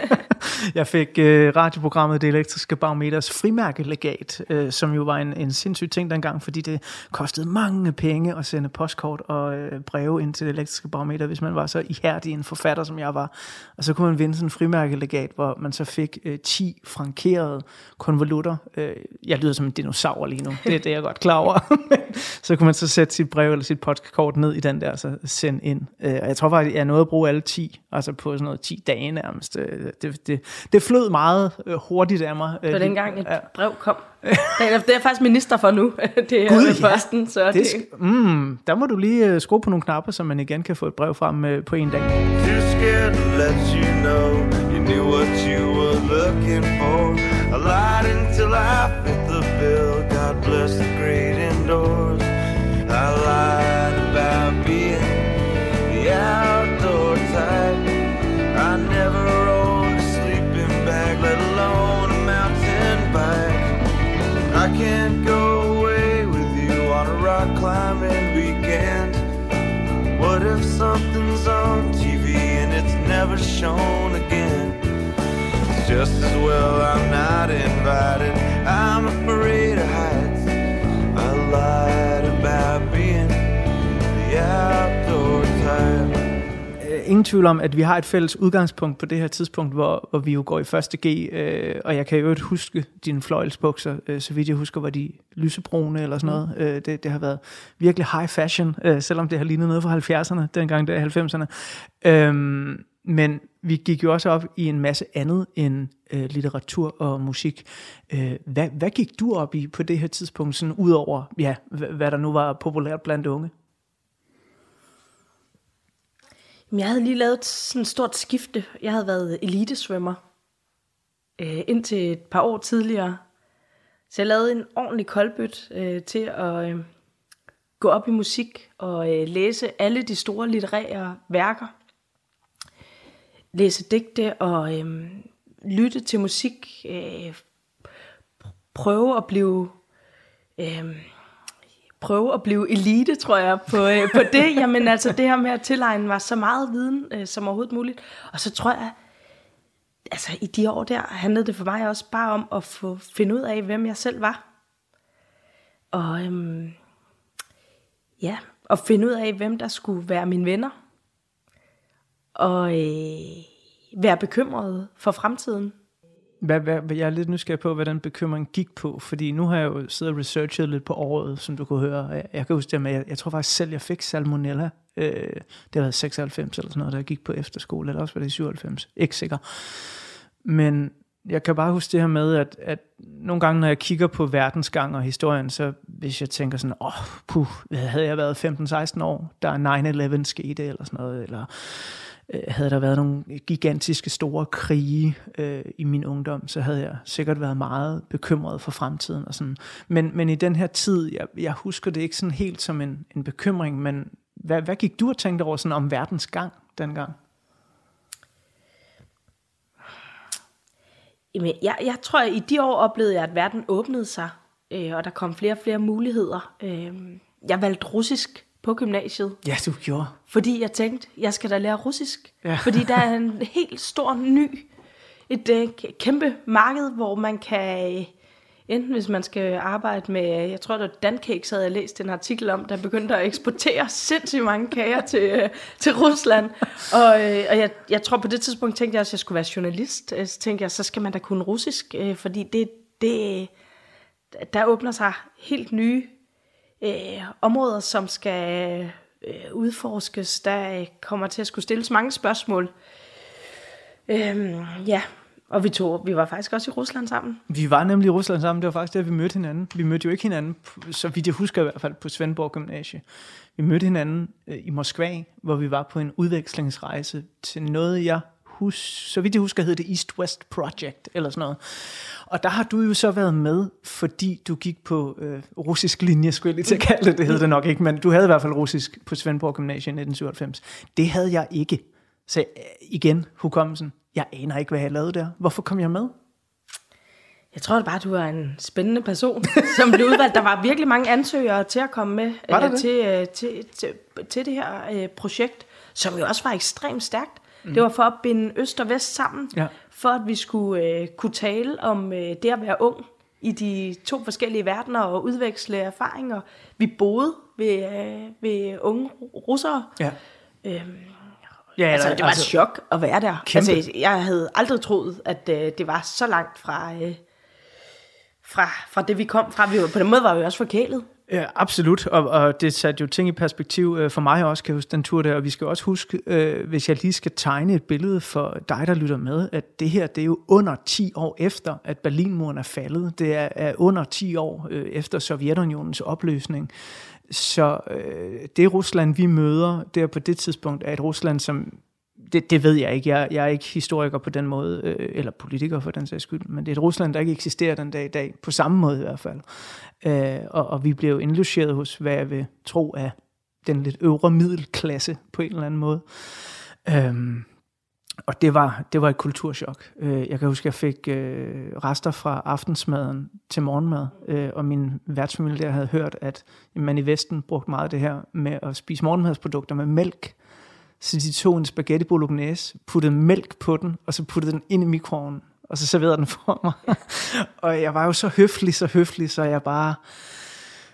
Jeg fik øh, radioprogrammet Det Elektriske Barometers frimærkelegat, øh, som jo var en, en sindssyg ting dengang, fordi det kostede mange penge at sende postkort og øh, breve ind til Det Elektriske Barometer, hvis man var så ihærdig en forfatter, som jeg var. Og så kunne man vinde sådan en frimærkelegat, hvor man så fik øh, 10 frankerede konvolutter. Øh, jeg lyder som en dinosaur lige nu, det er det, jeg er godt klar over. [laughs] Så kunne man så sætte sit brev eller sit postkort ned i den der, så sende ind. Øh, og jeg tror faktisk, jeg nåede at bruge alle 10, altså på sådan noget 10 dage nærmest. Øh, Det, det, det flød meget øh, hurtigt af mig. det var dengang et Ja. brev kom. Det er, faktisk minister for nu. [laughs] Det er Gud, Gud, ja. posten, så det, Det, sk- mm, der må du lige øh, skrue på nogle knapper, så man igen kan få et brev frem øh, på en dag. To let you know you knew what you were looking for. I lied until I fit the bill. God bless the great indoors. I lied can't go away with you on a rock climbing weekend. What if something's on TV and it's never shown again? It's just as well I'm not invited. I'm afraid of heights. I lied about being the outdoor type. Ingen tvivl om, at vi har et fælles udgangspunkt på det her tidspunkt, hvor, hvor vi jo går i første G, øh, og jeg kan jo ikke huske dine fløjelsbukser, øh, så vidt jeg husker, var de lysebrune eller sådan noget. Mm. Øh, det, det har været virkelig high fashion, øh, selvom det har lignet noget fra 70'erne, dengang det er 90'erne. Øh, men vi gik jo også op i en masse andet end øh, litteratur og musik. Øh, hvad, hvad gik du op i på det her tidspunkt, sådan ud over, ja, hvad, hvad der nu var populært blandt unge? Jamen, jeg havde lige lavet sådan et stort skifte. Jeg havde været elitesvømmer øh, indtil et par år tidligere. Så jeg lavede en ordentlig koldbøt øh, til at øh, gå op i musik og øh, læse alle de store litterære værker. Læse digte og øh, lytte til musik. Øh, prøve at blive... Øh, prøve at blive elite, tror jeg, på, øh, på det. [laughs] Jamen altså det her med at tilegne mig så meget viden øh, som overhovedet muligt. Og så tror jeg, altså i de år der handlede det for mig også bare om at få finde ud af, hvem jeg selv var. Og øhm, ja, og finde ud af, hvem der skulle være mine venner. Og øh, være bekymret for fremtiden. Hvad, hvad, hvad- jeg er lidt nysgerrig på, hvad den bekymring gik på, fordi nu har jeg jo siddet og researchet lidt på året, som du kunne høre. Jeg, jeg kan huske det med, jeg, jeg tror faktisk selv, jeg fik salmonella. Øh, det har været 96 eller sådan noget, da jeg gik på efterskole, eller også var det 97. Ikke sikker. Men jeg kan bare huske det her med, at, at nogle gange, når jeg kigger på verdensgang og historien, så hvis jeg tænker sådan, åh, oh, puh, havde jeg været 15-16 år, der 9-11 skete, eller sådan noget, eller øh, havde der været nogle gigantiske store krige øh, i min ungdom, så havde jeg sikkert været meget bekymret for fremtiden. Og sådan. Men, men i den her tid, jeg, jeg husker det ikke sådan helt som en, en bekymring, men hvad, hvad gik du og tænkte over sådan om verdens gang dengang? Jamen, jeg, jeg tror, at i de år oplevede jeg, at verden åbnede sig, øh, og der kom flere og flere muligheder. Øh, jeg valgte russisk på gymnasiet, Ja, du gjorde. fordi jeg tænkte, jeg skal da lære russisk. Ja. [laughs] Fordi der er en helt stor ny, et øh, kæmpe marked, hvor man kan, øh, enten hvis man skal arbejde med, jeg tror det var Dancakes, havde jeg læst en artikel om, der begyndte at eksportere sindssygt mange kager til, øh, til Rusland. Og, øh, og jeg, jeg tror på det tidspunkt tænkte jeg også, at jeg skulle være journalist. Øh, Så tænkte jeg, så skal man da kunne russisk, fordi det, det, der åbner sig helt nye øh, områder, som skal øh, udforskes. Der øh, kommer til at skulle stilles mange spørgsmål. Øh, ja, og vi, tog, vi var faktisk også i Rusland sammen. Vi var nemlig i Rusland sammen, det var faktisk der, vi mødte hinanden. Vi mødte jo ikke hinanden, så vidt jeg husker i hvert fald, på Svendborg Gymnasie. Vi mødte hinanden øh, i Moskva, hvor vi var på en udvekslingsrejse til noget, jeg hus, så vidt jeg husker, hed det East-West Project, eller sådan noget. Og der har du jo så været med, fordi du gik på øh, russisk linje, skulle jeg lige til at kalde det, det hed det nok ikke, men du havde i hvert fald russisk på Svendborg Gymnasie i 1997. Det havde jeg ikke. Så øh, igen, hukommelsen, jeg aner ikke, hvad jeg lavede der. Hvorfor kom jeg med? Jeg tror bare, du er en spændende person, [laughs] som blev udvalgt. Der var virkelig mange ansøgere til at komme med Var øh, det? til, øh, til, til, til det her øh, projekt, som jo også var ekstremt stærkt. Mm. Det var for at binde øst og vest sammen, Ja. for at vi skulle øh, kunne tale om øh, det at være ung i de to forskellige verdener og udveksle erfaringer. Vi boede ved, øh, ved unge russere. Ja. Øhm, Ja, altså, det var et chok at være der. Kæmpe. Altså, jeg havde aldrig troet, at øh, det var så langt fra, øh, fra, fra det, vi kom fra. Vi var, på den måde var vi også forkælet. Ja, absolut, og, og det satte jo ting i perspektiv øh, for mig også, kan jeg huske den tur der, og vi skal også huske, øh, hvis jeg lige skal tegne et billede for dig, der lytter med, at det her, det er jo under 10 år efter, at Berlinmuren er faldet. Det er, er under 10 år øh, efter Sovjetunionens opløsning. Så øh, det Rusland, vi møder der på det tidspunkt, er et Rusland, som det, det ved jeg ikke. Jeg, jeg er ikke historiker på den måde, øh, eller politiker for den sags skyld, men det er et Rusland, der ikke eksisterer den dag i dag, på samme måde i hvert fald. Øh, og, og vi blev indlogeret hos, hvad jeg vil tro er den lidt øvre middelklasse på en eller anden måde. Øhm, og det var, det var et kulturschok. Øh, jeg kan huske, at jeg fik øh, rester fra aftensmaden til morgenmad, øh, og min værtsfamilie der havde hørt, at man i Vesten brugte meget det her med at spise morgenmadsprodukter med mælk. Så de tog en spaghetti bolognese, puttede mælk på den, og så puttede den ind i mikroovnen, og så serverede den for mig. [laughs] og jeg var jo så høflig, så høflig, så jeg bare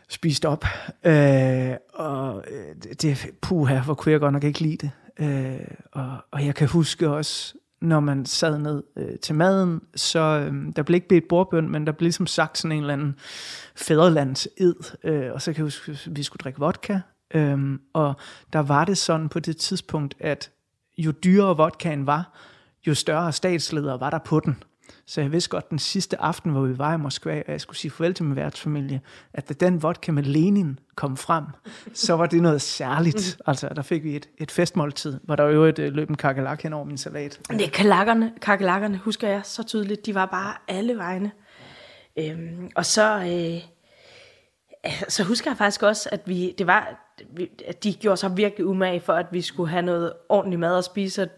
spiste op. Øh, og det, det, puha, hvor kunne jeg godt nok ikke lide det. Øh, og, og jeg kan huske også, når man sad ned øh, til maden, så øh, der blev ikke bedt bordbøn, men der blev ligesom sagt sådan en eller anden fædrelandsed, øh, og så kan jeg huske, at vi skulle drikke vodka, øh, og der var det sådan på det tidspunkt, at jo dyrere vodkaen var, jo større statsledere var der på den. Så jeg vidste godt den sidste aften, hvor vi var i Moskva, og jeg skulle sige farvel til min værtsfamilie, at da den vodka med Lenin kom frem, så var det noget særligt. Altså, der fik vi et, et festmåltid, hvor der jo et øh, løb en kakelak hen over min salat. Det er kalakkerne, kakelakkerne, husker jeg så tydeligt. De var bare alle vegne. Øhm, og så, øh, så husker jeg faktisk også, at vi, det var, at de gjorde sig virkelig umage for, at vi skulle have noget ordentligt mad at spise. Og-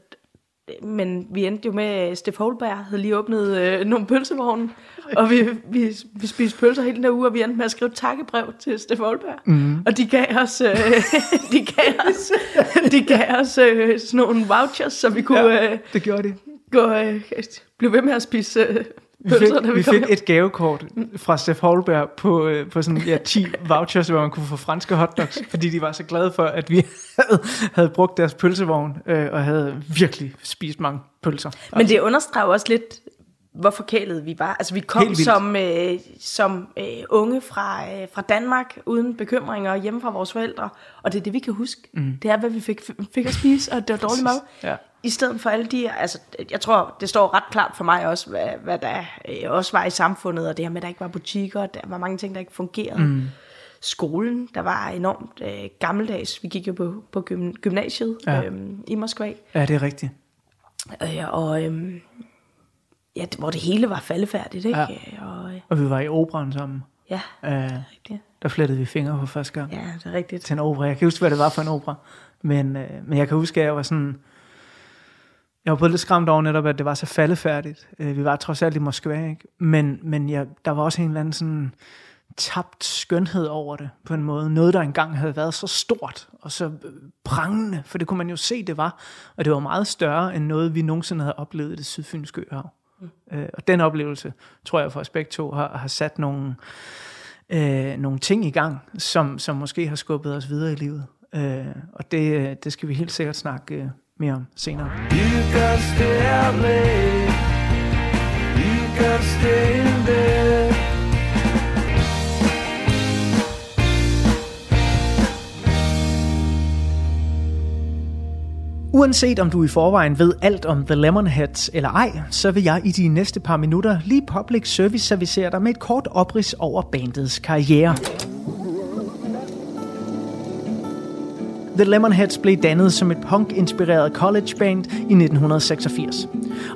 Men vi endte jo med, Steff Holberg havde lige åbnet øh, nogle pølsevogne, og vi, vi, vi spiste pølser hele den her uge, og vi endte med at skrive takkebrev til Steff Holberg. Mm. Og de gav os, øh, [laughs] de gav os, [laughs] de gav os øh, sådan nogle vouchers, så vi kunne Ja, øh, det gjorde de. gå, øh, blive ved med at spise øh, Vi fik, da vi, vi fik et gavekort fra Steff Holberg på, øh, på sådan ja, 10 vouchers, hvor man kunne få franske hotdogs, [laughs] fordi de var så glade for, at vi [laughs] havde, havde brugt deres pølsevogn øh, og havde virkelig spist mange pølser. Men det understreger også lidt, hvor forkælede vi var. Altså vi kom som, øh, som øh, unge fra, øh, fra Danmark, uden bekymringer, hjemme fra vores forældre. Og det er det, vi kan huske. Mm. Det er, hvad vi fik, fik at spise, og det var dårlig mad. Ja. I stedet for alle de, altså jeg tror, det står ret klart for mig også, hvad, hvad der øh, også var i samfundet, og det her med, at der ikke var butikker, og der var mange ting, der ikke fungerede. Mm. Skolen, der var enormt øh, gammeldags. Vi gik jo på, på gym, gymnasiet ja. øhm, i Moskva. Ja, det er rigtigt. Øh, og øhm, ja, det- hvor det hele var faldefærdigt, ikke? Ja. Og øh, Og vi var i operan sammen. ja, Øh, rigtigt. der flettede vi fingre for første gang. Ja, det er rigtigt. til en opera. Jeg kan huske, hvad det var for en opera. Men, øh, men jeg kan huske, at jeg var sådan... Jeg var både lidt skræmt over netop, at det var så faldefærdigt. Øh, vi var trods alt i Moskva, ikke? Men, men jeg, der var også en eller anden sådan tabt skønhed over det på en måde. Noget, der engang havde været så stort og så øh, prangende, for det kunne man jo se, det var. Og det var meget større end noget, vi nogensinde havde oplevet i det sydfynske øhav. Øh, og den oplevelse, tror jeg for os begge to, har, har sat nogle, øh, nogle ting i gang, som, som måske har skubbet os videre i livet. Øh, og det, øh, det skal vi helt sikkert snakke øh, mere om senere. You gotta stay out late. You gotta stay in bed. Uanset om du i forvejen ved alt om The Lemonheads eller ej, så vil jeg i de næste par minutter lige public service servicere dig med et kort oprids over bandets karriere. The Lemonheads blev dannet som et punk-inspireret college band i 1986.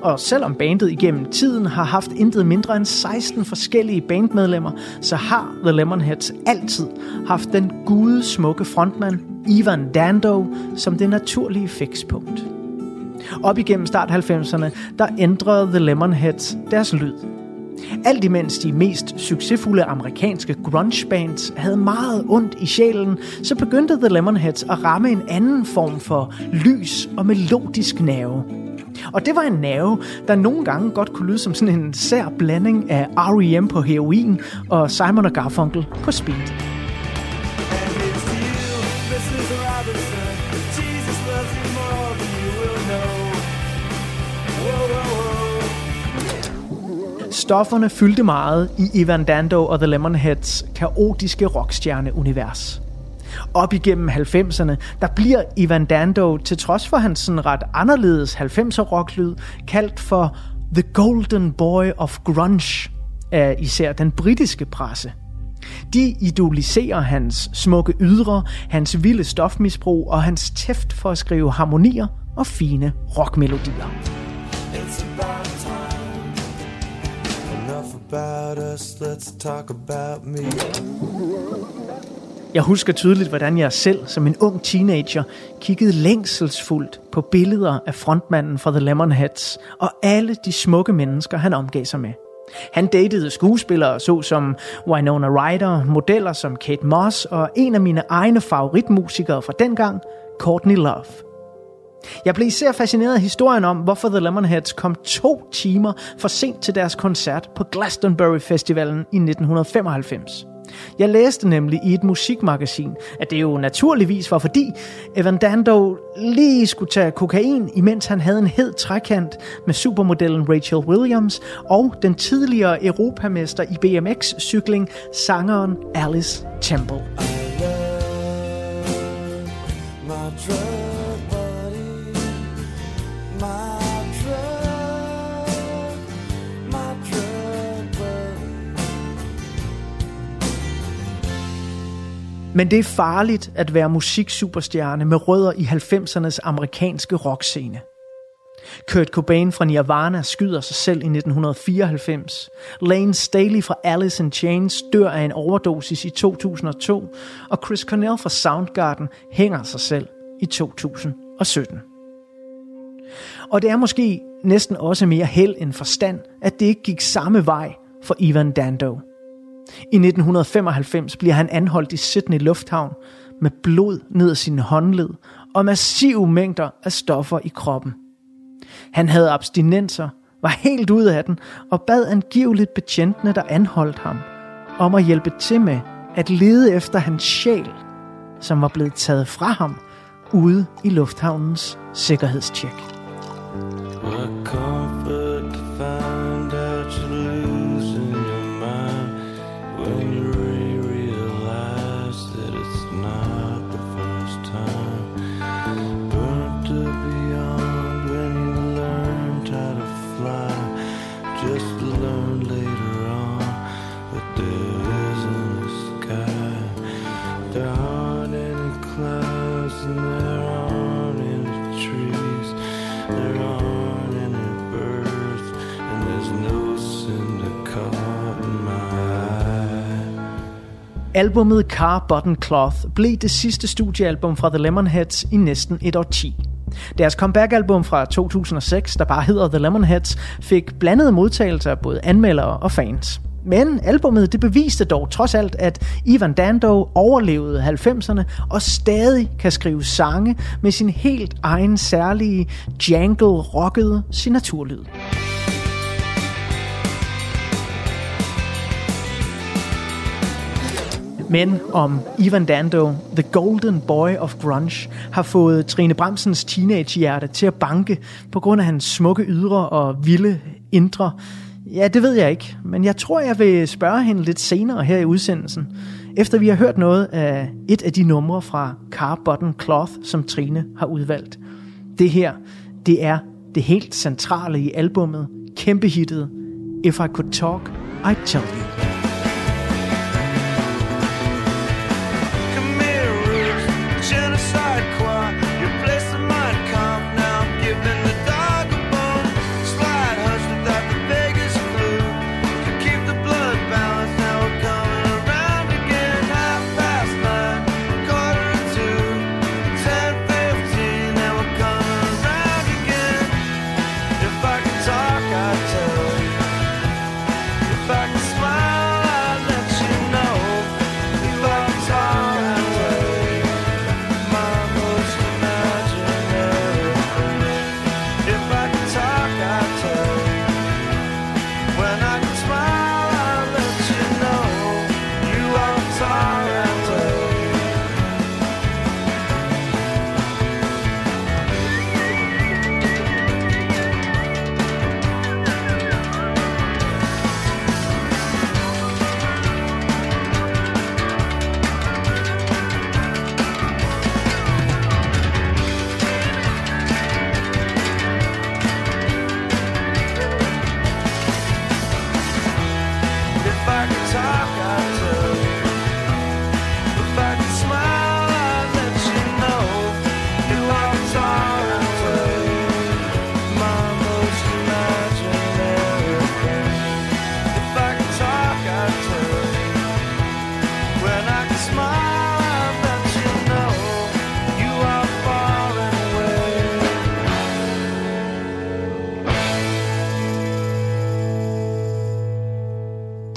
Og selvom bandet igennem tiden har haft intet mindre end 16 forskellige bandmedlemmer, så har The Lemonheads altid haft den gude smukke frontmand Ivan Dando som det naturlige fikspunkt. Op igennem start 90'erne, der ændrede The Lemonheads deres lyd. Alt imens de mest succesfulde amerikanske grunge bands havde meget ondt i sjælen, så begyndte The Lemonheads at ramme en anden form for lys og melodisk nerve. Og det var en nerve, der nogle gange godt kunne lyde som sådan en sær blanding af R.E.M. på heroin og Simon og Garfunkel på speed. Stofferne fyldte meget i Ivan Dando og The Lemonheads kaotiske rockstjerne-univers. Op igennem 90'erne, der bliver Ivan Dando, til trods for hans sådan ret anderledes 90'er rocklyd, kaldt for The Golden Boy of Grunge af især den britiske presse. De idoliserer hans smukke ydre, hans vilde stofmisbrug og hans tæft for at skrive harmonier og fine rockmelodier. It's about about us, let's talk about me. Jeg husker tydeligt, hvordan jeg selv som en ung teenager kiggede længselsfuldt på billeder af frontmanden fra The Lemonheads og alle de smukke mennesker, han omgav sig med. Han datede skuespillere såsom Winona Ryder, modeller som Kate Moss og en af mine egne favoritmusikere fra dengang, Courtney Love. Jeg blev især fascineret af historien om, hvorfor The Lemonheads kom to timer for sent til deres koncert på Glastonbury Festivalen i 1995. Jeg læste nemlig i et musikmagasin, at det jo naturligvis var fordi Evan Dando lige skulle tage kokain, imens han havde en hed trækant med supermodellen Rachel Williams og den tidligere europamester i BMX-cykling, sangeren Alice Temple. My Men det er farligt at være musiksuperstjerne med rødder i 90'ernes amerikanske rockscene. Kurt Cobain fra Nirvana skyder sig selv i 1994. Lane Staley fra Alice in Chains dør af en overdosis i 2002. Og Chris Cornell fra Soundgarden hænger sig selv i 2017. Og det er måske næsten også mere held end forstand, at det ikke gik samme vej for Ivan Dando. I 1995 bliver han anholdt i Sydney Lufthavn med blod ned ad sine håndled og massive mængder af stoffer i kroppen. Han havde abstinenser, var helt ude af den og bad angiveligt betjentene, der anholdt ham, om at hjælpe til med at lede efter hans sjæl, som var blevet taget fra ham ude i lufthavnens sikkerhedstjek. Welcome. Albummet Car Button Cloth blev det sidste studiealbum fra The Lemonheads i næsten et årti. Deres comeback-album fra 2006, der bare hedder The Lemonheads, fik blandede modtagelser af både anmeldere og fans. Men albummet det beviste dog trods alt, at Ivan Dando overlevede 90'erne og stadig kan skrive sange med sin helt egen særlige jangle rockede signaturlyd. Men om Ivan Dando, The Golden Boy of Grunge, har fået Trine Bremsens teenagehjerte til at banke på grund af hans smukke ydre og vilde indre, ja, det ved jeg ikke. Men jeg tror, jeg vil spørge hende lidt senere her i udsendelsen, efter vi har hørt noget af et af de numre fra Car Button Cloth, som Trine har udvalgt. Det her, det er det helt centrale i albummet, kæmpehittet If I Could Talk, I'd Tell You.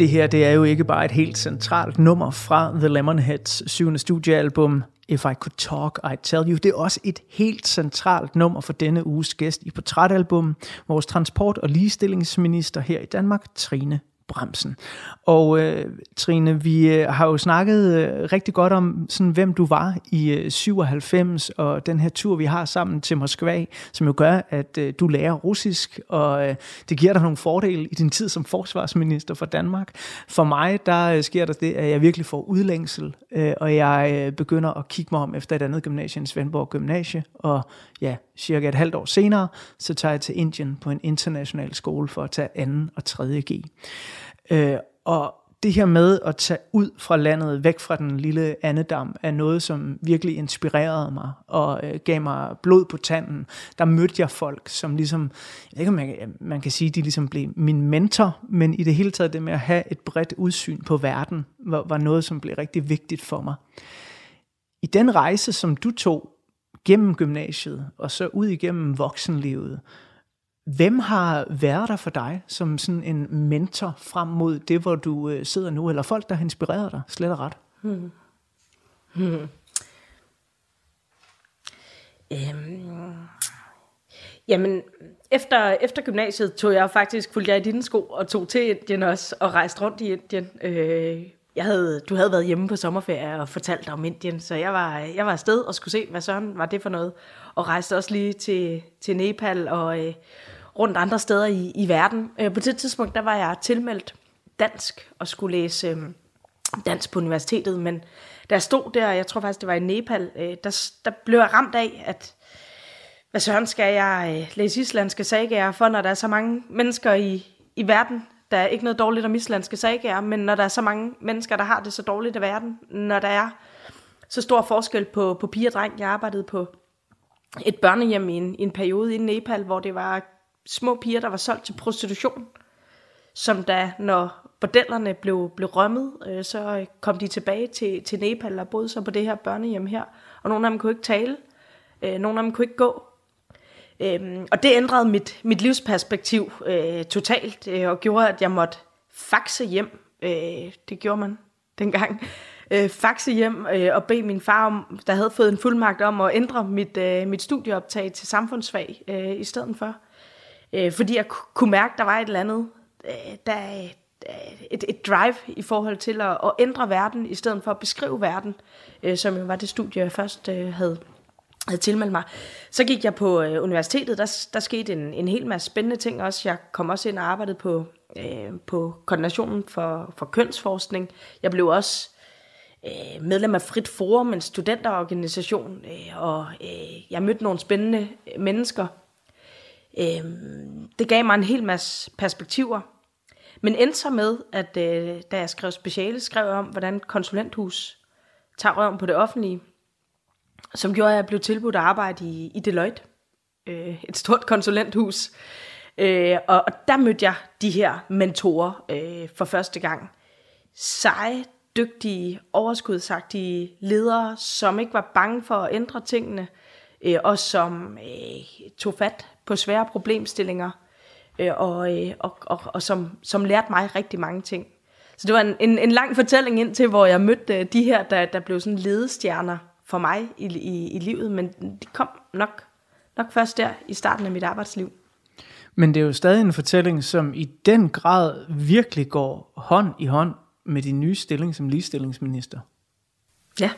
Det her det er jo ikke bare et helt centralt nummer fra The Lemonheads syvende studiealbum If I Could Talk, I'd Tell You. Det er også et helt centralt nummer for denne uges gæst i Portrætalbum, vores transport- og ligestillingsminister her i Danmark, Trine Bremsen. Og øh, Trine, vi øh, har jo snakket øh, rigtig godt om, sådan, hvem du var i øh, 97, og den her tur, vi har sammen til Moskva, som jo gør, at øh, du lærer russisk, og øh, det giver dig nogle fordele i din tid som forsvarsminister for Danmark. For mig, der øh, sker der det, at jeg virkelig får udlængsel, øh, og jeg øh, begynder at kigge mig om efter et andet gymnasie end Svendborg Gymnasie, og ja, cirka et halvt år senere, så tager jeg til Indien på en international skole for at tage 2. og 3. G. Øh, og det her med at tage ud fra landet, væk fra den lille andedam, er noget, som virkelig inspirerede mig og øh, gav mig blod på tanden. Der mødte jeg folk, som ligesom, jeg ved ikke om man, man kan sige, de ligesom blev min mentor, men i det hele taget det med at have et bredt udsyn på verden, var, var noget, som blev rigtig vigtigt for mig. I den rejse, som du tog gennem gymnasiet og så ud igennem voksenlivet, Hvem har været der for dig som sådan en mentor frem mod det, hvor du øh, sidder nu, eller folk, der har inspireret dig, slet og ret? Hmm. Hmm. Øhm. Jamen, efter, efter gymnasiet tog jeg faktisk, fulgte jeg i dine sko og tog til Indien også, og rejste rundt i Indien. Øh, jeg havde, du havde været hjemme på sommerferie og fortalt om Indien, så jeg var, jeg var afsted og skulle se, hvad sådan var det for noget. Og rejste også lige til, til Nepal og øh, rundt andre steder i, i verden. Øh, på det tidspunkt, der var jeg tilmeldt dansk og skulle læse øh, dansk på universitetet, men da jeg stod der, jeg tror faktisk, det var i Nepal, øh, der, der blev jeg ramt af, at hvad søren skal jeg øh, læse islandske sagaer for, når der er så mange mennesker i, i verden, der er ikke noget dårligt om islandske sager, men når der er så mange mennesker, der har det så dårligt i verden, når der er så stor forskel på, på piger og dreng. Jeg arbejdede på et børnehjem i en, i en periode i Nepal, hvor det var små piger, der var solgt til prostitution, som da, når bordellerne blev, blev rømmet, øh, så øh, kom de tilbage til, til Nepal og boede så på det her børnehjem her. Og nogle af dem kunne ikke tale, øh, nogle af dem kunne ikke gå. Øhm, og det ændrede mit, mit livsperspektiv øh, totalt, øh, og gjorde, at jeg måtte faxe hjem. Øh, det gjorde man dengang. [laughs] Øh, faxe hjem øh, og bede min far, om, der havde fået en fuldmagt om at ændre mit, øh, mit studieoptag til samfundsfag øh, i stedet for. Øh, fordi jeg kunne mærke, der var et eller andet, øh, der, øh, et, et drive i forhold til at, at ændre verden, i stedet for at beskrive verden, øh, som jo var det studie, jeg først øh, havde, havde tilmeldt mig. Så gik jeg på øh, universitetet, der, der skete en, en hel masse spændende ting også. Jeg kom også ind og arbejdede på, øh, på koordinationen for, for kønsforskning. Jeg blev også øh, medlem af Frit Forum, en studenterorganisation, øh, og øh, jeg mødte nogle spændende mennesker, Øh, det gav mig en hel masse perspektiver. Men endte så med, at øh, da jeg skrev speciale, skrev jeg om, hvordan konsulenthus tager røven på det offentlige, som gjorde, at jeg blev tilbudt at arbejde i, i Deloitte, øh, et stort konsulenthus. Øh, og, og der mødte jeg de her mentorer øh, for første gang. Seje, dygtige, overskudsagtige ledere, som ikke var bange for at ændre tingene, øh, og som øh, tog fat på svære problemstillinger, øh, og, øh, og, og, og som, som lærte mig rigtig mange ting. Så det var en, en, en lang fortælling ind til, hvor jeg mødte øh, de her, der, der blev sådan ledestjerner for mig i, i, i livet, men de kom nok, nok først der i starten af mit arbejdsliv. Men det er jo stadig en fortælling, som i den grad virkelig går hånd i hånd med din nye stilling som ligestillingsminister. Ja.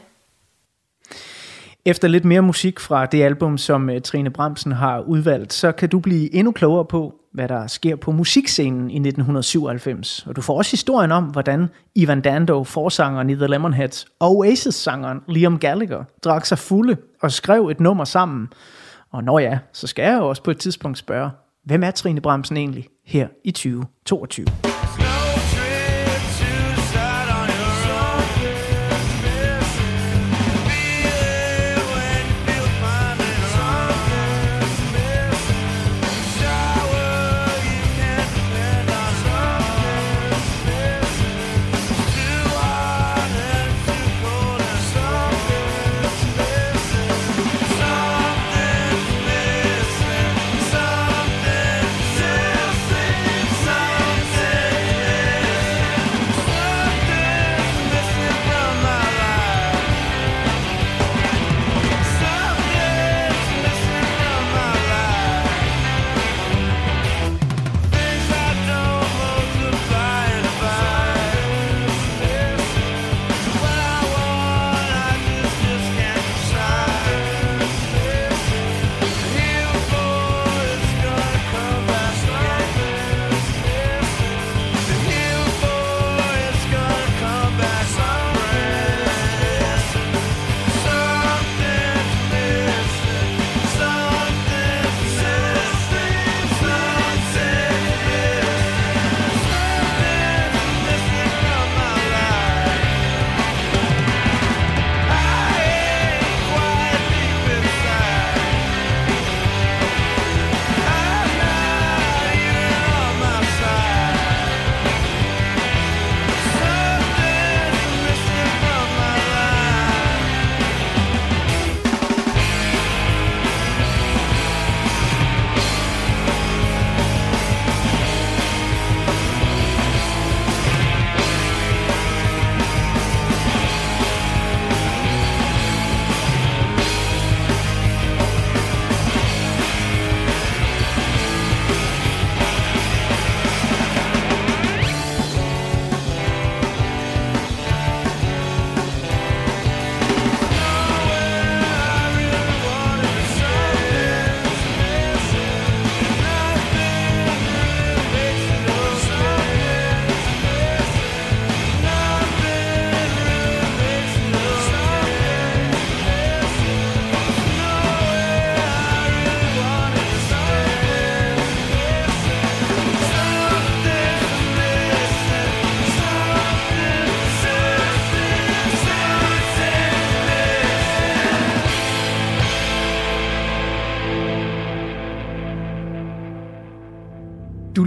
Efter lidt mere musik fra det album, som uh, Trine Bremsen har udvalgt, så kan du blive endnu klogere på, hvad der sker på musikscenen i 1997. Og du får også historien om, hvordan Ivan Dando, forsangeren i The Lemonheads, og Oasis-sangeren Liam Gallagher drak sig fulde og skrev et nummer sammen. Og når ja, så skal jeg jo også på et tidspunkt spørge, hvem er Trine Bremsen egentlig her i 2022?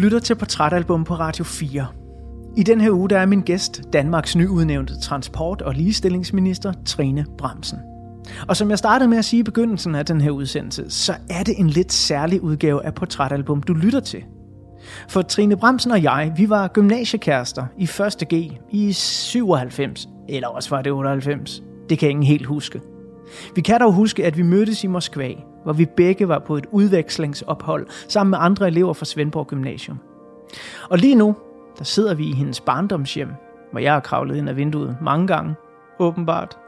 Lytter til Portrætalbum på Radio 4. I den her uge der er min gæst Danmarks nyudnævnte transport- og ligestillingsminister Trine Bremsen. Og som jeg startede med at sige i begyndelsen af den her udsendelse, så er det en lidt særlig udgave af Portrætalbum, du lytter til. For Trine Bremsen og jeg, vi var gymnasiekærester i 1. G i 97, eller også var det 98. Det kan ingen helt huske. Vi kan dog huske, at vi mødtes i Moskva, hvor vi begge var på et udvekslingsophold sammen med andre elever fra Svendborg Gymnasium. Og lige nu, der sidder vi i hendes barndomshjem, hvor jeg har kravlet ind ad vinduet mange gange, åbenbart.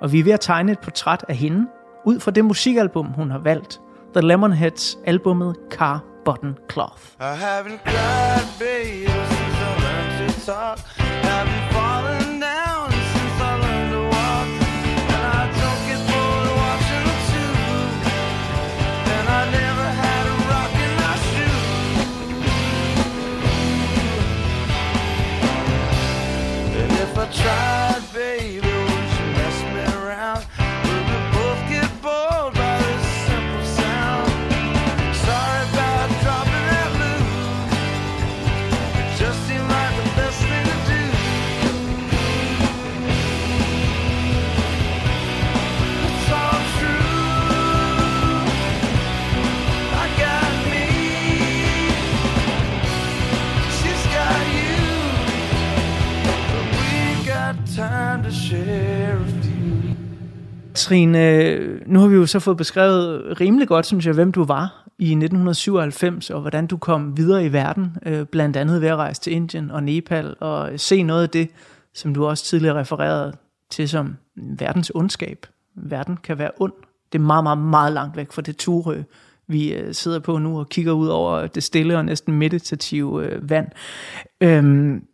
Og vi er ved at tegne et portræt af hende, ud fra det musikalbum, hun har valgt. The Lemonheads albumet Car Button Cloth. I haven't cried, baby, since I learned to talk. Haven't fallen tried, Trine, nu har vi jo så fået beskrevet rimelig godt, synes jeg, hvem du var i 1997, og hvordan du kom videre i verden, øh, blandt andet ved at rejse til Indien og Nepal, og se noget af det, som du også tidligere refererede til som verdens ondskab. Verden kan være ond. Det er meget, meget, meget langt væk fra det turø, vi øh, sidder på nu og kigger ud over det stille og næsten meditative øh, vand. Øhm,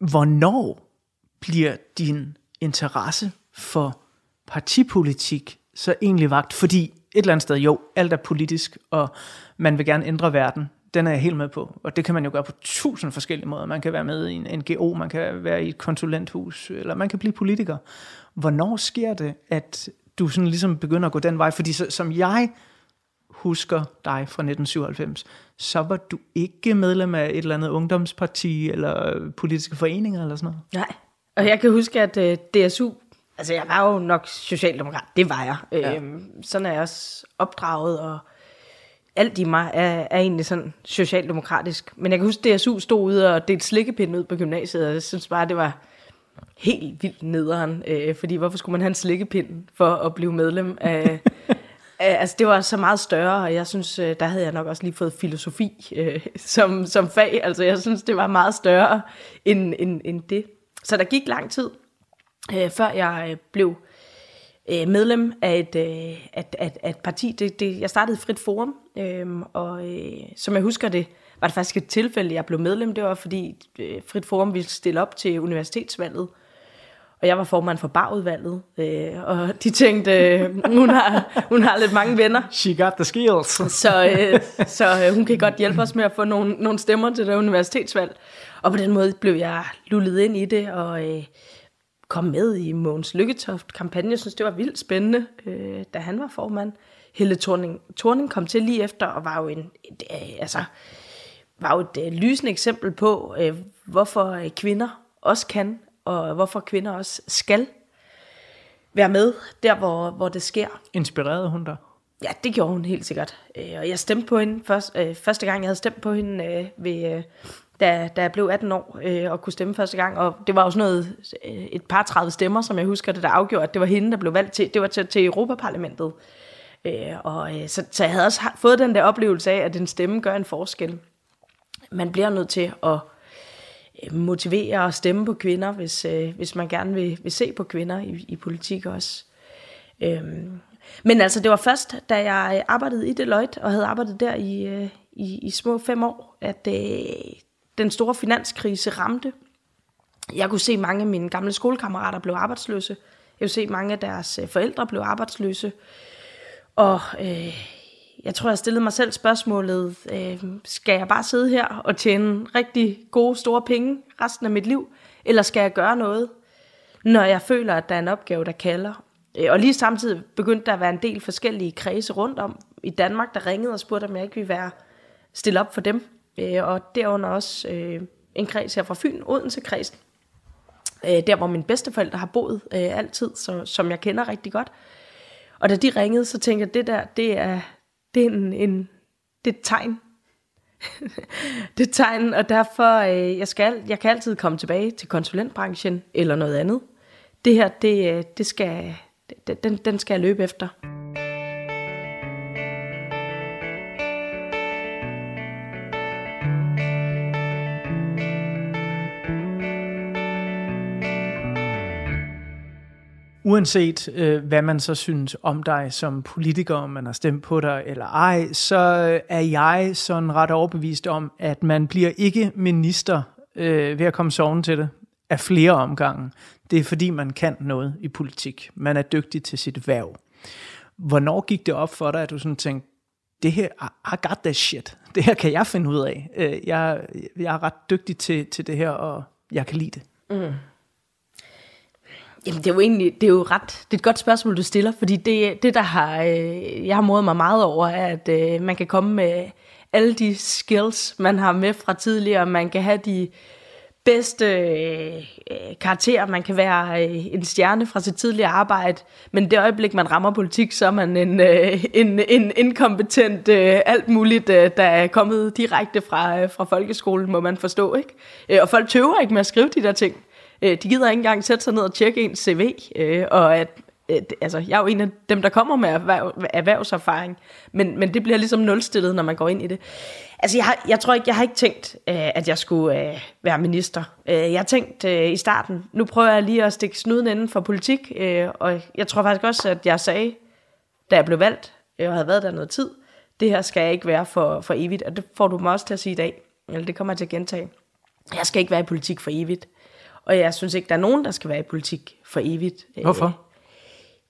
hvornår bliver din interesse for partipolitik så egentlig vagt? Fordi et eller andet sted, jo, alt er politisk, og man vil gerne ændre verden. Den er jeg helt med på. Og det kan man jo gøre på tusind forskellige måder. Man kan være med i en NGO, man kan være i et konsulenthus, eller man kan blive politiker. Hvornår sker det, at du sådan ligesom begynder at gå den vej? Fordi så, som jeg husker dig fra 1997, så var du ikke medlem af et eller andet ungdomsparti, eller politiske foreninger, eller sådan noget. Nej. Og jeg kan huske, at øh, DSU, altså jeg var jo nok socialdemokrat, det var jeg. Ja. Øhm, sådan er jeg også opdraget, og alt i mig er, er egentlig sådan socialdemokratisk. Men jeg kan huske, at DSU stod ude og delte slikkepind ud på gymnasiet, og jeg synes bare, det var helt vildt nederen. Øh, fordi hvorfor skulle man have en slikkepind for at blive medlem af... [laughs] af- altså det var så meget større, og jeg synes, øh, der havde jeg nok også lige fået filosofi øh, [laughs] som, som fag. Altså jeg synes, det var meget større end, end, end det. Så der gik lang tid, øh, før jeg øh, blev øh, medlem af et, øh, at, at, at parti. Det, det, jeg startede Frit Forum, øh, og øh, som jeg husker det, var det faktisk et tilfælde, jeg blev medlem. Det var fordi øh, Frit Forum ville stille op til universitetsvalget, og jeg var formand for bagudvalget, øh, og de tænkte, øh, hun, har, hun har lidt mange venner, She got the skills. så, øh, så øh, hun kan godt hjælpe os med at få nogle, nogle stemmer til det universitetsvalg. Og på den måde blev jeg lullet ind i det, og øh, kom med i Mogens Lykketoft-kampagne. Jeg synes, det var vildt spændende, øh, da han var formand. Helle Thorning, Thorning kom til lige efter, og var jo en, et, øh, altså, var jo et øh, lysende eksempel på, øh, hvorfor øh, kvinder også kan, og hvorfor kvinder også skal være med der, hvor, hvor det sker. Inspirerede hun dig? Ja, det gjorde hun helt sikkert. Øh, og jeg stemte på hende først, øh, første gang, jeg havde stemt på hende, øh, ved, øh, da, da jeg blev 18 år øh, og kunne stemme første gang. Og det var også noget, øh, et par 30 stemmer, som jeg husker det, der afgjorde, at det var hende, der blev valgt til. Det var til, til Europaparlamentet. Øh, og, øh, så, så jeg havde også fået den der oplevelse af, at en stemme gør en forskel. Man bliver nødt til at øh, motivere og stemme på kvinder, hvis, øh, hvis man gerne vil, vil se på kvinder i, i politik også. Øhm, men altså, det var først, da jeg arbejdede i Deloitte, og havde arbejdet der i, øh, i, i små fem år, at øh, den store finanskrise ramte. Jeg kunne se at mange af mine gamle skolekammerater blev arbejdsløse. Jeg kunne se at mange af deres øh, forældre blev arbejdsløse. Og øh, jeg tror, jeg stillede mig selv spørgsmålet, øh, skal jeg bare sidde her og tjene rigtig gode, store penge resten af mit liv? Eller skal jeg gøre noget, når jeg føler, at der er en opgave, der kalder? Øh, og lige samtidig begyndte der at være en del forskellige kredse rundt om i Danmark, der ringede og spurgte, om jeg ikke ville være stille op for dem øh, og derunder også øh, en kreds her fra Fyn, Odense kredsen, øh, der hvor mine bedsteforældre har boet øh, altid, så, som jeg kender rigtig godt. Og da de ringede, så tænkte jeg, det der, det er, det er, en, en, det er et tegn. [laughs] det er et tegn, og derfor, øh, jeg, skal, jeg kan altid komme tilbage til konsulentbranchen eller noget andet. Det her, det, øh, det skal, det- den, den skal jeg løbe efter. Uanset øh, hvad man så synes om dig som politiker, om man har stemt på dig eller ej, så øh, er jeg sådan ret overbevist om, at man bliver ikke minister øh, ved at komme soven til det af flere omgange. Det er fordi, man kan noget i politik. Man er dygtig til sit værv. Hvornår gik det op for dig, at du sådan tænkte, det her, I got that shit. Det her kan jeg finde ud af. Øh, jeg, jeg er ret dygtig til, til det her, og jeg kan lide det. Mm. Jamen, det er jo egentlig, det er jo ret, det er et godt spørgsmål, du stiller, fordi det, det der har, øh, jeg har modet mig meget over, er, at øh, man kan komme med alle de skills, man har med fra tidligere, man kan have de bedste øh, karakterer, man kan være øh, en stjerne fra sit tidligere arbejde, men det øjeblik, man rammer politik, så er man en, øh, en, en inkompetent øh, alt muligt, øh, der er kommet direkte fra, øh, fra folkeskolen, må man forstå, ikke? Øh, og folk tøver ikke med at skrive de der ting. Øh, de gider ikke engang sætte sig ned og tjekke ens CV, øh, og at, øh, altså, jeg er jo en af dem, der kommer med erhverv, erhvervserfaring, men, men det bliver ligesom nulstillet, når man går ind i det. Altså, jeg, har, jeg tror ikke, jeg har ikke tænkt, øh, at jeg skulle øh, være minister. Øh, jeg har tænkt øh, i starten, nu prøver jeg lige at stikke snuden inden for politik, øh, og jeg tror faktisk også, at jeg sagde, da jeg blev valgt, jeg og havde været der noget tid, det her skal jeg ikke være for, for evigt, og det får du mig også til at sige i dag, eller det kommer jeg til at gentage. Jeg skal ikke være i politik for evigt. Og jeg synes ikke, der er nogen, der skal være i politik for evigt. Øh, Hvorfor?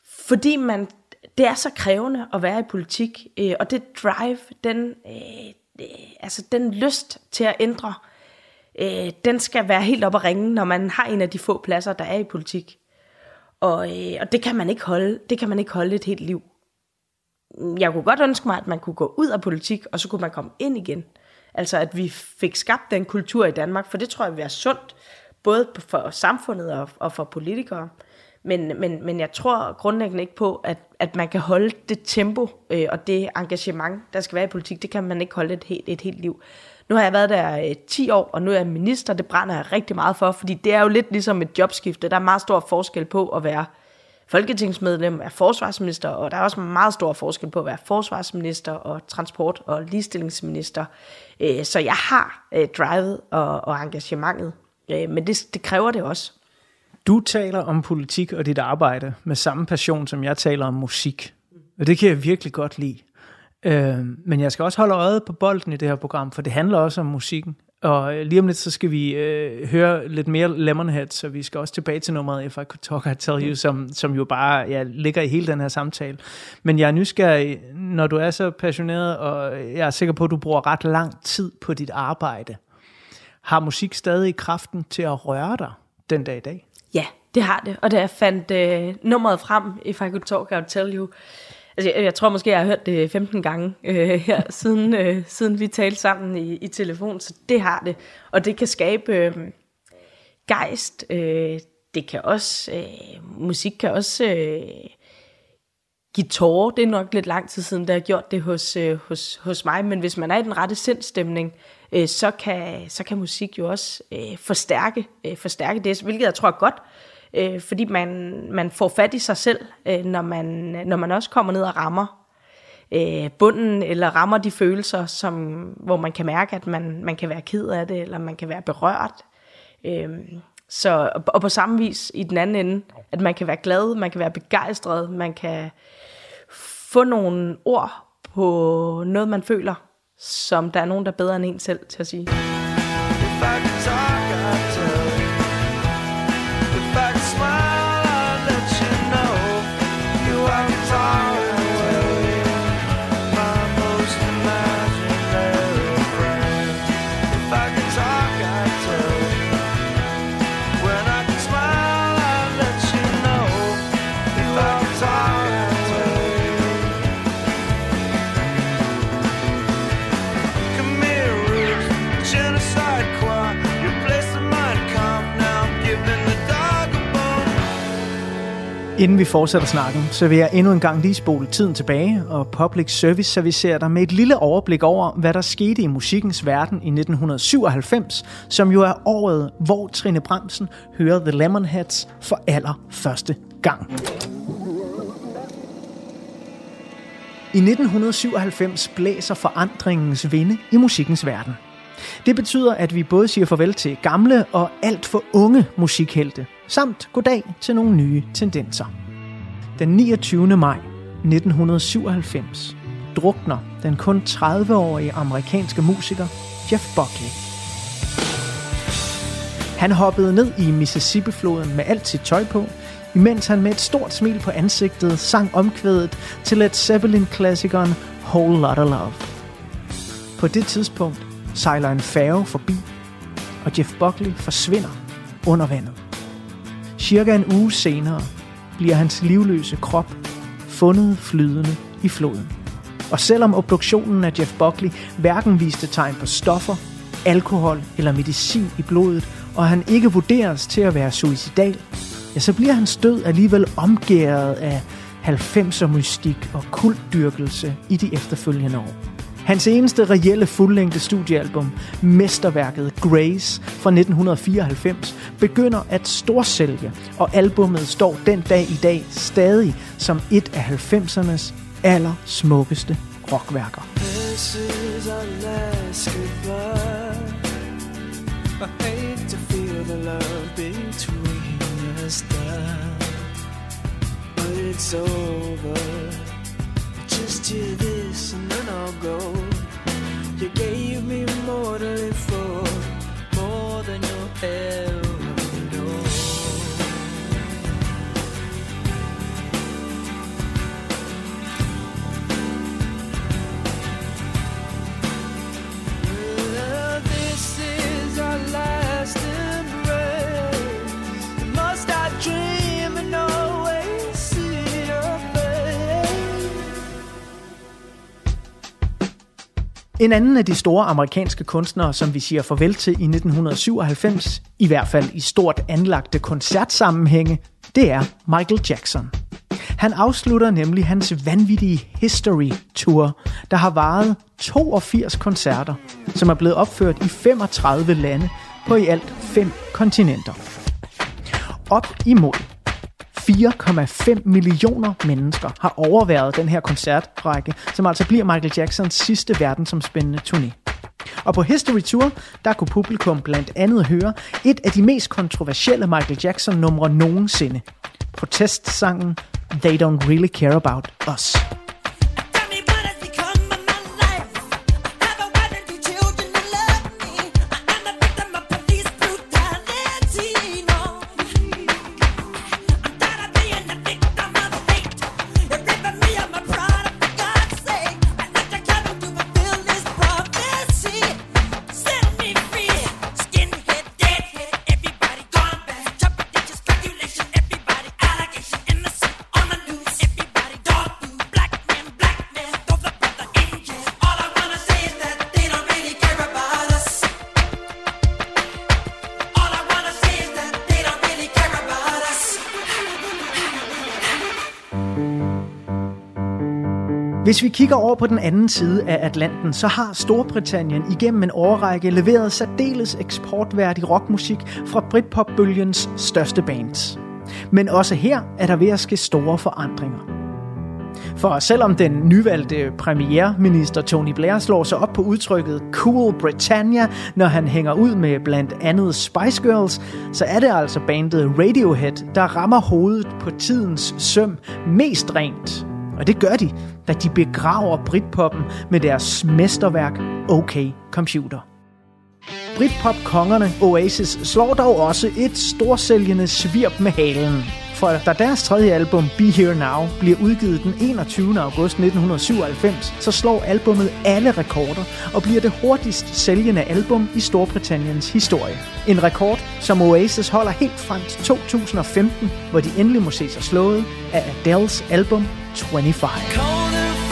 Fordi man, det er så krævende at være i politik, øh, og det drive, den, øh, øh, altså den lyst til at ændre, øh, den skal være helt op at ringe, når man har en af de få pladser, der er i politik. Og, øh, og det kan man ikke holde, det kan man ikke holde et helt liv. Jeg kunne godt ønske mig, at man kunne gå ud af politik, og så kunne man komme ind igen. Altså at vi fik skabt den kultur i Danmark, for det tror jeg vil være sundt, både for samfundet og, og for politikere. Men, men, men jeg tror grundlæggende ikke på, at, at man kan holde det tempo øh, og det engagement, der skal være i politik, det kan man ikke holde et helt, et helt liv. Nu har jeg været der øh, 10 år, og nu er jeg minister, det brænder jeg rigtig meget for, fordi det er jo lidt ligesom et jobskifte. Der er meget stor forskel på at være folketingsmedlem, er forsvarsminister, og der er også meget stor forskel på at være forsvarsminister og transport- og ligestillingsminister. Øh, Så jeg har øh, drivet og, og engagementet, Øh, men det, det kræver det også. Du taler om politik og dit arbejde med samme passion, som jeg taler om musik. Og det kan jeg virkelig godt lide. Øh, men jeg skal også holde øjet på bolden i det her program, for det handler også om musikken. Og øh, lige om lidt, så skal vi øh, høre lidt mere Lemonhead, så vi skal også tilbage til nummeret If I Could Talk, I Tell You, som, som jo bare ja, ligger i hele den her samtale. Men jeg er nysgerrig, når du er så passioneret, og jeg er sikker på, at du bruger ret lang tid på dit arbejde. Har musik stadig kraften til at røre dig den dag i dag? Ja, det har det. Og da jeg fandt øh, nummeret frem, If I Could Talk, I Would Tell You, altså jeg, jeg tror måske, jeg har hørt det 15 gange øh, her, [laughs] siden, øh, siden vi talte sammen i, i telefon, så det har det. Og det kan skabe øh, gejst. Øh, det kan også, øh, musik kan også øh, give tårer. Det er nok lidt lang tid siden, der har gjort det hos, øh, hos, hos mig, men hvis man er i den rette sindstemning, øh, Øh, så, kan, så kan musik jo også øh, forstærke, øh, forstærke det, hvilket jeg tror er godt, øh, fordi man, man får fat i sig selv, øh, når, man, når man også kommer ned og rammer øh, bunden, eller rammer de følelser, som, hvor man kan mærke, at man, man kan være ked af det, eller man kan være berørt. Øh, så, og, og på samme vis i den anden ende, at man kan være glad, man kan være begejstret, man kan få nogle ord på noget, man føler, som der er nogen, der er bedre end en selv til at sige. Inden vi fortsætter snakken, så vil jeg endnu en gang lige spole tiden tilbage og Public Service servicere dig med et lille overblik over, hvad der skete i musikkens verden i 1997, som jo er året, hvor Trine Bremsen hører The Lemonheads for allerførste gang. I 1997 blæser forandringens vinde i musikkens verden. Det betyder, at vi både siger farvel til gamle og alt for unge musikhelte, samt goddag til nogle nye tendenser. Den 29. maj 1997 drukner den kun 30-årige amerikanske musiker Jeff Buckley. Han hoppede ned i Mississippi-floden med alt sit tøj på, imens han med et stort smil på ansigtet sang omkvædet til Led Zeppelin-klassikeren Whole Lotta Love. På det tidspunkt sejler en færge forbi, og Jeff Buckley forsvinder under vandet. Cirka en uge senere bliver hans livløse krop fundet flydende i floden. Og selvom obduktionen af Jeff Buckley hverken viste tegn på stoffer, alkohol eller medicin i blodet, og han ikke vurderes til at være suicidal, ja, så bliver hans død alligevel omgæret af 90'er mystik og kultdyrkelse i de efterfølgende år. Hans eneste reelle fuldlængde studiealbum, mesterværket Grace fra 1994, begynder at storsælge, og albummet står den dag i dag stadig som et af 90'ernes allersmukkeste rockværker. This is our last goodbye. I hate to feel the love between us die, but it's over. Just hear this and then I'll go. You gave me more to live for, more than you'll ever En anden af de store amerikanske kunstnere, som vi siger farvel til i 1997, i hvert fald i stort anlagte koncertsammenhænge, det er Michael Jackson. Han afslutter nemlig hans vanvittige History Tour, der har varet 82 koncerter, som er blevet opført i 35 lande på i alt fem kontinenter. Op imod 4,5 millioner mennesker har overværet den her koncertrække, som altså bliver Michael Jacksons sidste verdensomspændende turné. Og på History Tour, der kunne publikum blandt andet høre et af de mest kontroversielle Michael Jackson-numre nogensinde. Protestsangen They Don't Really Care About Us. Hvis vi kigger over på den anden side af Atlanten, så har Storbritannien igennem en årrække leveret særdeles eksportværdig rockmusik fra Britpop-bølgens største bands. Men også her er der ved at ske store forandringer. For selvom den nyvalgte premierminister Tony Blair slår sig op på udtrykket Cool Britannia, når han hænger ud med blandt andet Spice Girls, så er det altså bandet Radiohead, der rammer hovedet på tidens søm mest rent. Og det gør de, da de begraver Britpoppen med deres mesterværk OK Computer. Britpop-kongerne Oasis slår dog også et storsælgende svirp med halen. For da deres tredje album Be Here Now bliver udgivet den 21. august 1997, så slår albummet alle rekorder og bliver det hurtigst sælgende album i Storbritanniens historie. En rekord, som Oasis holder helt frem til 2015, hvor de endelig må se sig slået af Adele's album 25.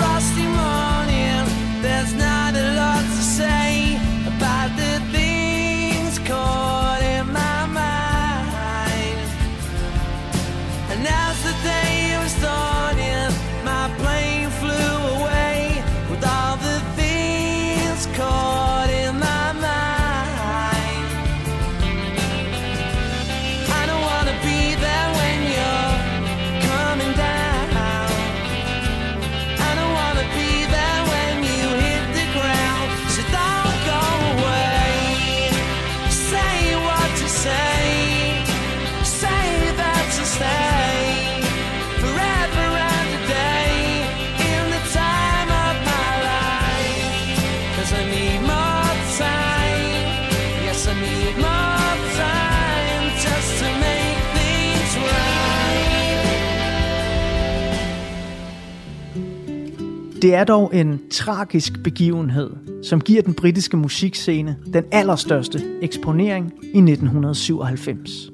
Det er dog en tragisk begivenhed, som giver den britiske musikscene den allerstørste eksponering i 1997.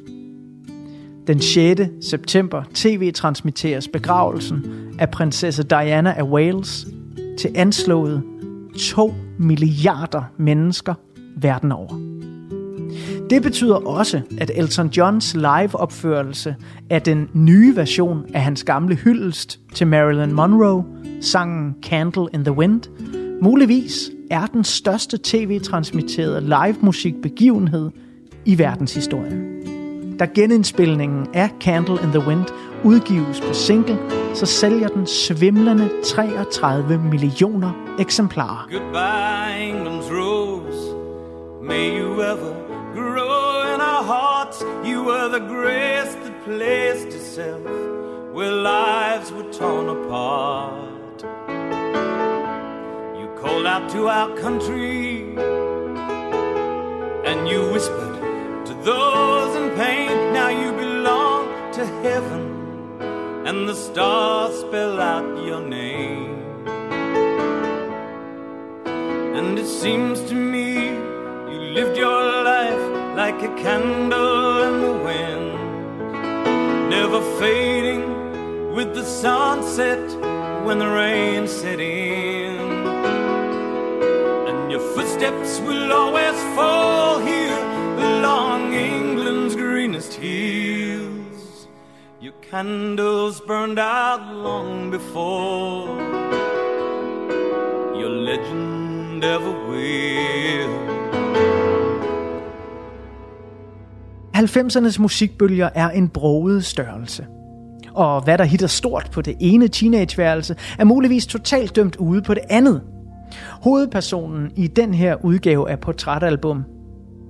Den 6. september tv-transmitteres begravelsen af prinsesse Diana af Wales til anslået 2 milliarder mennesker verden over. Det betyder også, at Elton Johns live-opførelse af den nye version af hans gamle hyldest til Marilyn Monroe, sangen Candle in the Wind, muligvis er den største tv-transmitterede live-musikbegivenhed i verdenshistorien. Da genindspilningen af Candle in the Wind udgives på single, så sælger den svimlende 33 millioner eksemplarer. Goodbye, England's rose. May you ever grow in our hearts. You were the grace that placed itself where lives were torn apart. You called out to our country and you whispered to those in pain. Now you belong to heaven and the stars spell out your name. And it seems to me lived your life like a candle in the wind, never fading with the sunset when the rain set in. And your footsteps will always fall here along England's greenest hills. Your candles burned out long before your legend ever will. 90'ernes musikbølger er en broget størrelse. Og hvad der hitter stort på det ene teenageværelse, er muligvis totalt dømt ude på det andet. Hovedpersonen i den her udgave af portrætalbum,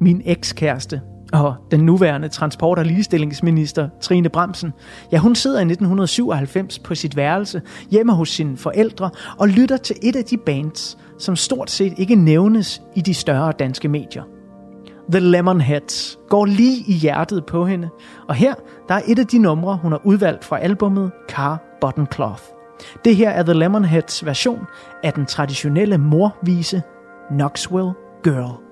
min ekskæreste og den nuværende transport- og ligestillingsminister Trine Bremsen, ja hun sidder i 1997 på sit værelse hjemme hos sine forældre og lytter til et af de bands, som stort set ikke nævnes i de større danske medier. The Lemonheads går lige i hjertet på hende, og her der er et af de numre, hun har udvalgt fra albummet Car Button Cloth. Det her er The Lemonheads version af den traditionelle morvise Knoxville Girl.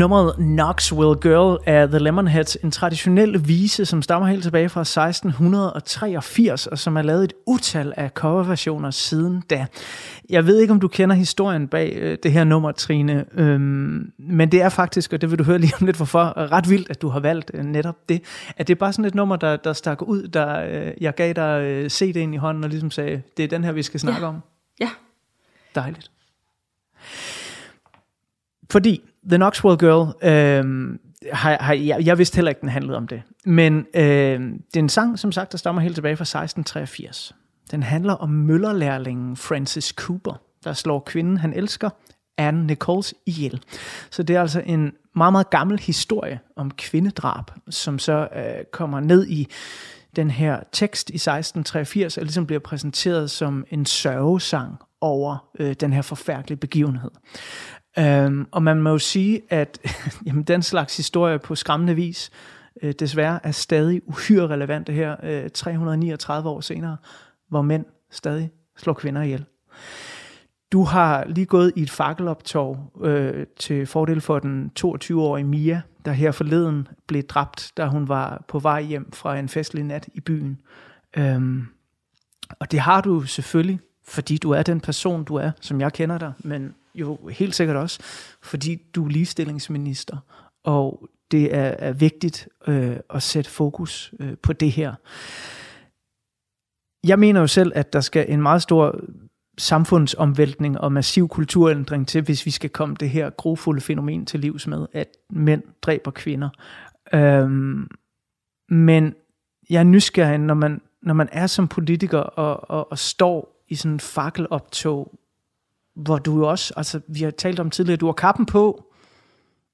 Nummeret Knoxville Girl af The Lemonheads, en traditionel vise, som stammer helt tilbage fra 1683, og som er lavet et utal af coverversioner siden da. Jeg ved ikke, om du kender historien bag øh, det her nummer, Trine, øhm, men det er faktisk, og det vil du høre lige om lidt hvorfor, ret vildt, at du har valgt øh, netop det. At det er bare sådan et nummer, der, der stak ud, der øh, jeg gav dig øh, CD'en i hånden og ligesom sagde, det er den her, vi skal snakke Ja. om. Ja. Dejligt. Fordi The Knoxville Girl, øh, har, har, jeg, jeg vidste heller ikke, den handlede om det. Men øh, det er en sang, som sagt, der stammer helt tilbage fra 1683. Den handler om møllerlærlingen Francis Cooper, der slår kvinden, han elsker, Anne Nichols ihjel. Så det er altså en meget, meget gammel historie om kvindedrab, som så øh, kommer ned i den her tekst i 1683, og ligesom bliver præsenteret som en sørgesang over øh, den her forfærdelige begivenhed. Øhm, og man må jo sige, at [laughs] jamen, den slags historie på skræmmende vis øh, desværre er stadig uhyre relevante her, øh, 339 år senere, hvor mænd stadig slår kvinder ihjel. Du har lige gået i et fakkeloptog øh, til fordel for den 22-årige Mia, der her forleden blev dræbt, da hun var på vej hjem fra en festlig nat i byen. Øhm, og det har du selvfølgelig, fordi du er den person, du er, som jeg kender dig, men jo helt sikkert også, fordi du er ligestillingsminister, og det er, er vigtigt øh, at sætte fokus øh, på det her. Jeg mener jo selv, at der skal en meget stor samfundsomvæltning og massiv kulturændring til, hvis vi skal komme det her grofulde fænomen til livs med, at mænd dræber kvinder. Øhm, men jeg er nysgerrig, når man, når man er som politiker og, og, og står i sådan en fakkeloptog, hvor du også, altså vi har talt om tidligere, du har kappen på,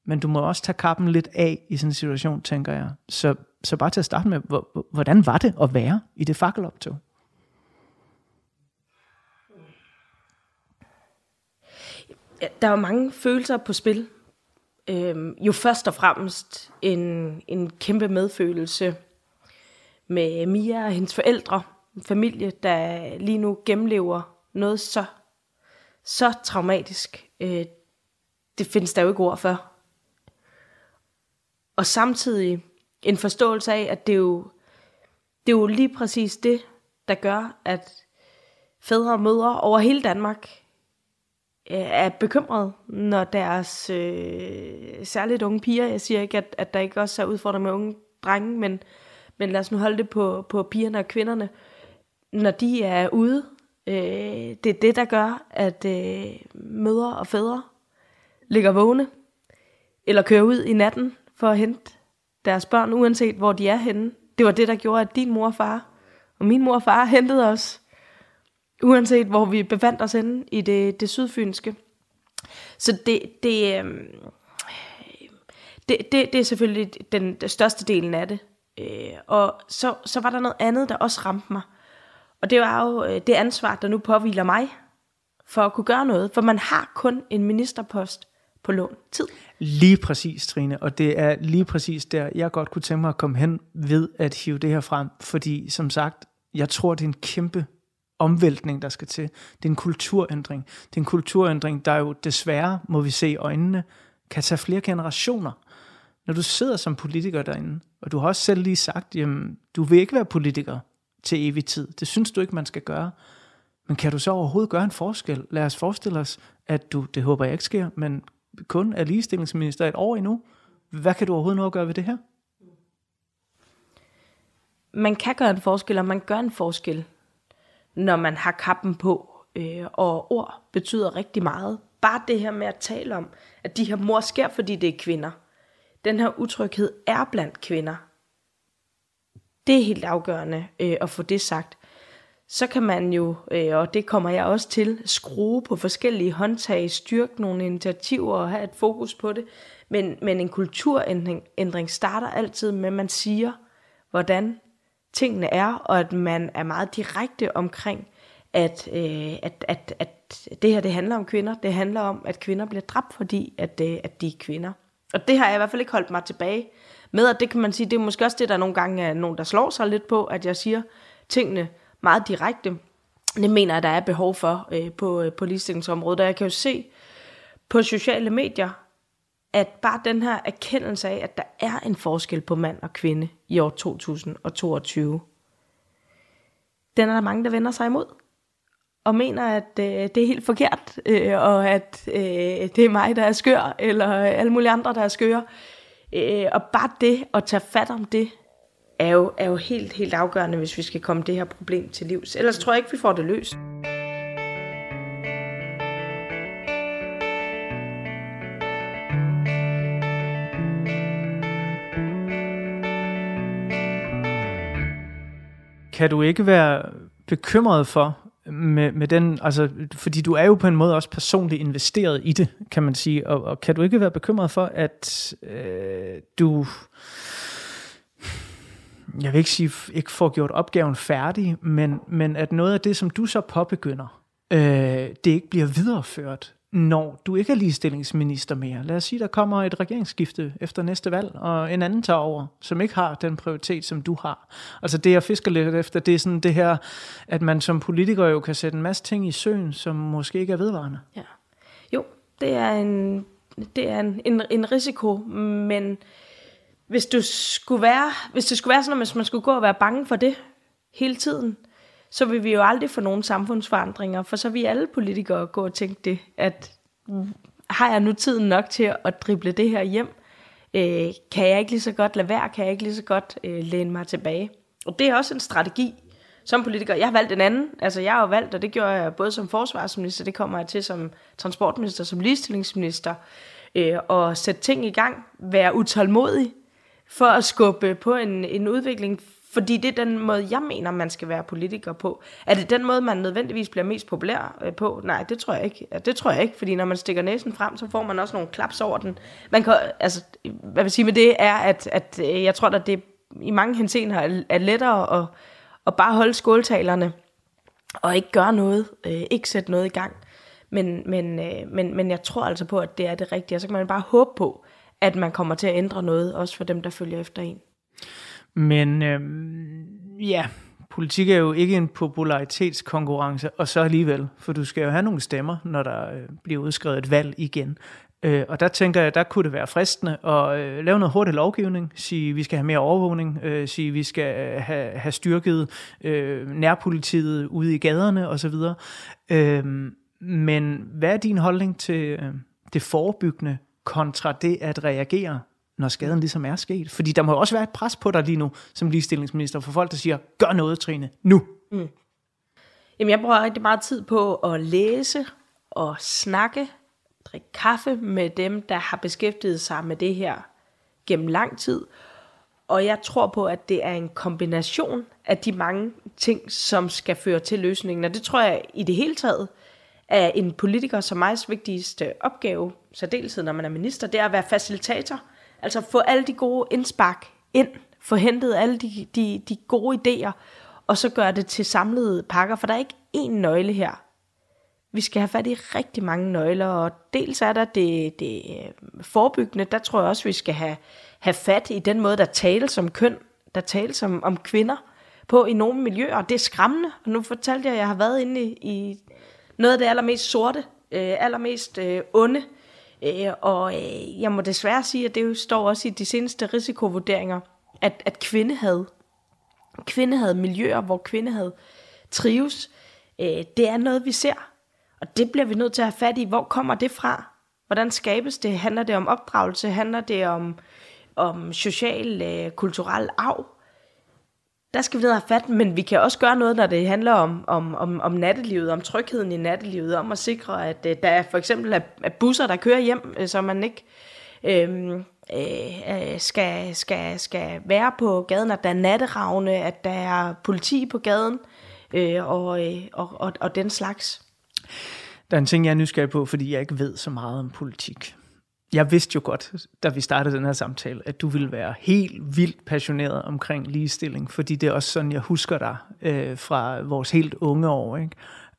men du må også tage kappen lidt af i sådan en situation, tænker jeg. Så, så bare til at starte med, hvordan var det at være i det fakkeloptog? Der var mange følelser på spil. Øhm, jo først og fremmest en, en kæmpe medfølelse med Mia og hendes forældre, en familie, der lige nu gennemlever noget så, så traumatisk. Øh, det findes der jo ikke ord for. Og samtidig en forståelse af, at det er jo, det er jo lige præcis det, der gør, at fædre og mødre over hele Danmark øh, er bekymrede, når deres øh, særligt unge piger, jeg siger ikke, at, at der ikke også er udfordringer med unge drenge, men, men lad os nu holde det på, på pigerne og kvinderne, når de er ude, øh, det er det, der gør, at øh, mødre og fædre ligger vågne, eller kører ud i natten for at hente deres børn, uanset hvor de er henne. Det var det, der gjorde, at din mor og far, og min mor og far hentede os, uanset hvor vi befandt os henne i det, det sydfynske. Så det, det, øhm, det, det, det er selvfølgelig den, den største delen af det. Øh, og så, så var der noget andet, der også ramte mig. Og det var jo øh, det ansvar, der nu påviler mig, for at kunne gøre noget. For man har kun en ministerpost på lån tid. Lige præcis, Trine, og det er lige præcis der, jeg godt kunne tænke mig at komme hen ved at hive det her frem, fordi som sagt, jeg tror, det er en kæmpe omvæltning, der skal til. Det er en kulturændring. Det er en kulturændring, der jo desværre, må vi se i øjnene, kan tage flere generationer. Når du sidder som politiker derinde, og du har også selv lige sagt, jamen, du vil ikke være politiker til evig tid. Det synes du ikke, man skal gøre. Men kan du så overhovedet gøre en forskel? Lad os forestille os, at du, det håber jeg ikke sker, men kun er ligestillingsminister et år endnu. Hvad kan du overhovedet nå at gøre ved det her? Man kan gøre en forskel, og man gør en forskel, når man har kappen på. Øh, og ord betyder rigtig meget. Bare det her med at tale om, at de her mor sker, fordi det er kvinder. Den her utryghed er blandt kvinder. Det er helt afgørende øh, at få det sagt. Så kan man jo, øh, og det kommer jeg også til, skrue på forskellige håndtag, styrke nogle initiativer og have et fokus på det. Men, men en kulturændring ændring starter altid med, at man siger, hvordan tingene er, og at man er meget direkte omkring, at, øh, at, at, at det her det handler om kvinder. Det handler om, at kvinder bliver dræbt, fordi at, øh, at de er kvinder. Og det har jeg i hvert fald ikke holdt mig tilbage med, at det kan man sige, det er måske også det, der nogle gange er nogen, der slår sig lidt på, at jeg siger tingene meget direkte. Det mener jeg, der er behov for øh, på, øh, på ligestillingsområdet, og jeg kan jo se på sociale medier, at bare den her erkendelse af, at der er en forskel på mand og kvinde i år 2022, den er der mange, der vender sig imod. Og mener, at øh, det er helt forkert, øh, og at øh, det er mig, der er skør, eller alle mulige andre, der er skøre. Øh, og bare det at tage fat om det, er jo, er jo helt, helt afgørende, hvis vi skal komme det her problem til livs. Ellers tror jeg ikke, vi får det løst. Kan du ikke være bekymret for, med, med den, altså, fordi du er jo på en måde også personligt investeret i det, kan man sige, og, og kan du ikke være bekymret for, at øh, du, jeg vil ikke sige, ikke får gjort opgaven færdig, men, men at noget af det, som du så påbegynder, øh, det ikke bliver videreført, når du ikke er ligestillingsminister mere. Lad os sige, der kommer et regeringsskifte efter næste valg, og en anden tager over, som ikke har den prioritet, som du har. Altså det, jeg fisker lidt efter, det er sådan det her, at man som politiker jo kan sætte en masse ting i søen, som måske ikke er vedvarende. Ja. Jo, det er en, det er en, en, en risiko, men hvis, du skulle være, hvis det skulle være sådan, at man skulle gå og være bange for det hele tiden, så vil vi jo aldrig få nogen samfundsforandringer, for så vil alle politikere gå og tænke det, at mm, har jeg nu tiden nok til at drible det her hjem? Øh, kan jeg ikke lige så godt lade være? Kan jeg ikke lige så godt øh, læne mig tilbage? Og det er også en strategi som politiker. Jeg har valgt en anden. Altså jeg har jo valgt, og det gjorde jeg både som forsvarsminister, det kommer jeg til som transportminister, som ligestillingsminister, øh, og sætte ting i gang, være utålmodig for at skubbe på en, en udvikling, fordi det er den måde, jeg mener, man skal være politiker på. Er det den måde, man nødvendigvis bliver mest populær øh, på? Nej, det tror jeg ikke. Ja, det tror jeg ikke, fordi når man stikker næsen frem, så får man også nogle klaps over den. Man kan, altså, hvad jeg vil sige med det, er, at, at øh, jeg tror, at det i mange henseender er lettere at, at bare holde skåltalerne og ikke gøre noget, øh, ikke sætte noget i gang. Men, men, øh, men, men jeg tror altså på, at det er det rigtige, og så kan man bare håbe på, at man kommer til at ændre noget, også for dem, der følger efter en. Men øhm, ja, politik er jo ikke en popularitetskonkurrence, og så alligevel, for du skal jo have nogle stemmer, når der øh, bliver udskrevet et valg igen. Øh, og der tænker jeg, der kunne det være fristende at øh, lave noget hurtig lovgivning, sige, vi skal have mere overvågning, øh, sige, vi skal øh, have, have styrket øh, nærpolitiet ude i gaderne osv. Øh, men hvad er din holdning til øh, det forebyggende kontra det at reagere når skaden ligesom er sket. Fordi der må jo også være et pres på dig lige nu, som ligestillingsminister, for folk, der siger, gør noget, Trine, nu. Mm. Jamen, jeg bruger rigtig meget tid på at læse og snakke, drikke kaffe med dem, der har beskæftiget sig med det her gennem lang tid. Og jeg tror på, at det er en kombination af de mange ting, som skal føre til løsningen. Og det tror jeg i det hele taget er en politiker som mig vigtigste opgave, særdeleshed når man er minister, det er at være facilitator – Altså få alle de gode indspark ind, få hentet alle de, de, de gode idéer, og så gøre det til samlede pakker, for der er ikke én nøgle her. vi skal have fat i rigtig mange nøgler, og dels er der det, det øh, forebyggende, der tror jeg også, vi skal have, have fat i den måde, der tales om køn, der tales om, om kvinder på i nogle miljøer, og det er skræmmende. Og nu fortalte jeg, at jeg har været inde i, i noget af det allermest sorte, øh, allermest øh, onde, øh, og øh, jeg må desværre sige, at det jo står også i de seneste risikovurderinger, at, at kvindehad, kvindehad, miljøer, hvor kvindehad trives, øh, det er noget, vi ser. Og det bliver vi nødt til at have fat i. Hvor kommer det fra? Hvordan skabes det? Handler det om opdragelse? Handler det om, om social, øh, kulturel arv? Der skal vi ned have fat, men vi kan også gøre noget, når det handler om, om, om, om nattelivet, om trygheden i nattelivet, om at sikre, at øh, der for eksempel er, er busser, der kører hjem, øh, så man ikke øhm, øh, øh, skal, skal, skal være på gaden, at der er natteravne, at der er politi på gaden, øh, og, øh, og, og, og den slags. Der er en ting, jeg er nysgerrig på, fordi jeg ikke ved så meget om politik. Jeg vidste jo godt, da vi startede den her samtale, at du ville være helt vildt passioneret omkring ligestilling, fordi det er også sådan, jeg husker dig øh, fra vores helt unge år. Ikke?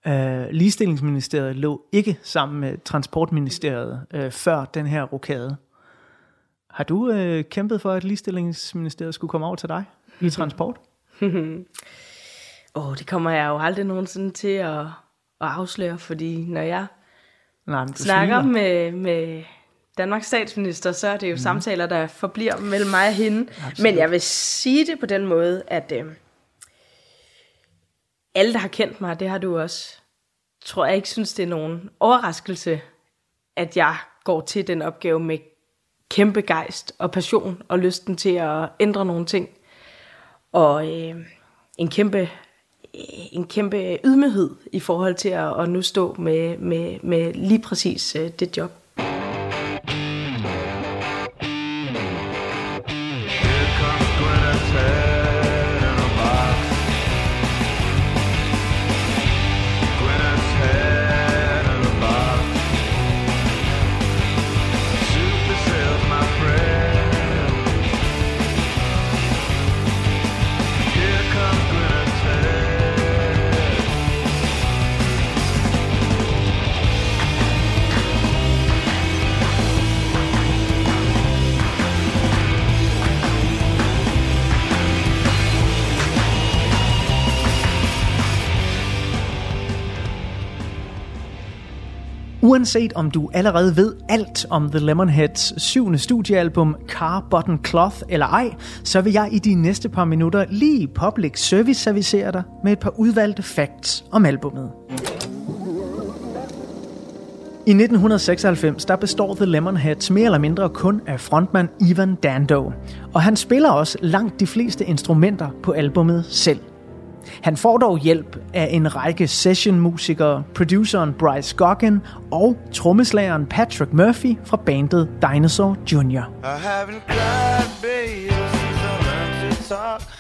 Øh, ligestillingsministeriet lå ikke sammen med Transportministeriet øh, før den her rokade. Har du øh, kæmpet for, at ligestillingsministeriet skulle komme over til dig i transport? [laughs] Åh, oh, det kommer jeg jo aldrig nogensinde til at, at afsløre, fordi når jeg Nej, snakker smiler. med, med Danmarks statsminister, så er det jo mm. samtaler, der forbliver mellem mig og hende. Absolut. Men jeg vil sige det på den måde, at øh, alle, der har kendt mig, det har du også, tror jeg ikke synes, det er nogen overraskelse, at jeg går til den opgave med kæmpe gejst og passion og lysten til at ændre nogle ting. Og øh, en kæmpe en kæmpe ydmyghed i forhold til at, at nu stå med, med, med lige præcis øh, det job. Uanset om du allerede ved alt om The Lemonheads syvende studiealbum Car Button Cloth eller ej, så vil jeg i de næste par minutter lige public service servicere dig med et par udvalgte facts om albummet. I 1996 der består The Lemonheads mere eller mindre kun af frontmand Ivan Dando, og han spiller også langt de fleste instrumenter på albummet selv. Han får dog hjælp af en række sessionmusikere, produceren Bryce Goggin og trommeslageren Patrick Murphy fra bandet Dinosaur Jr. I haven't cried, baby, since I learned to talk.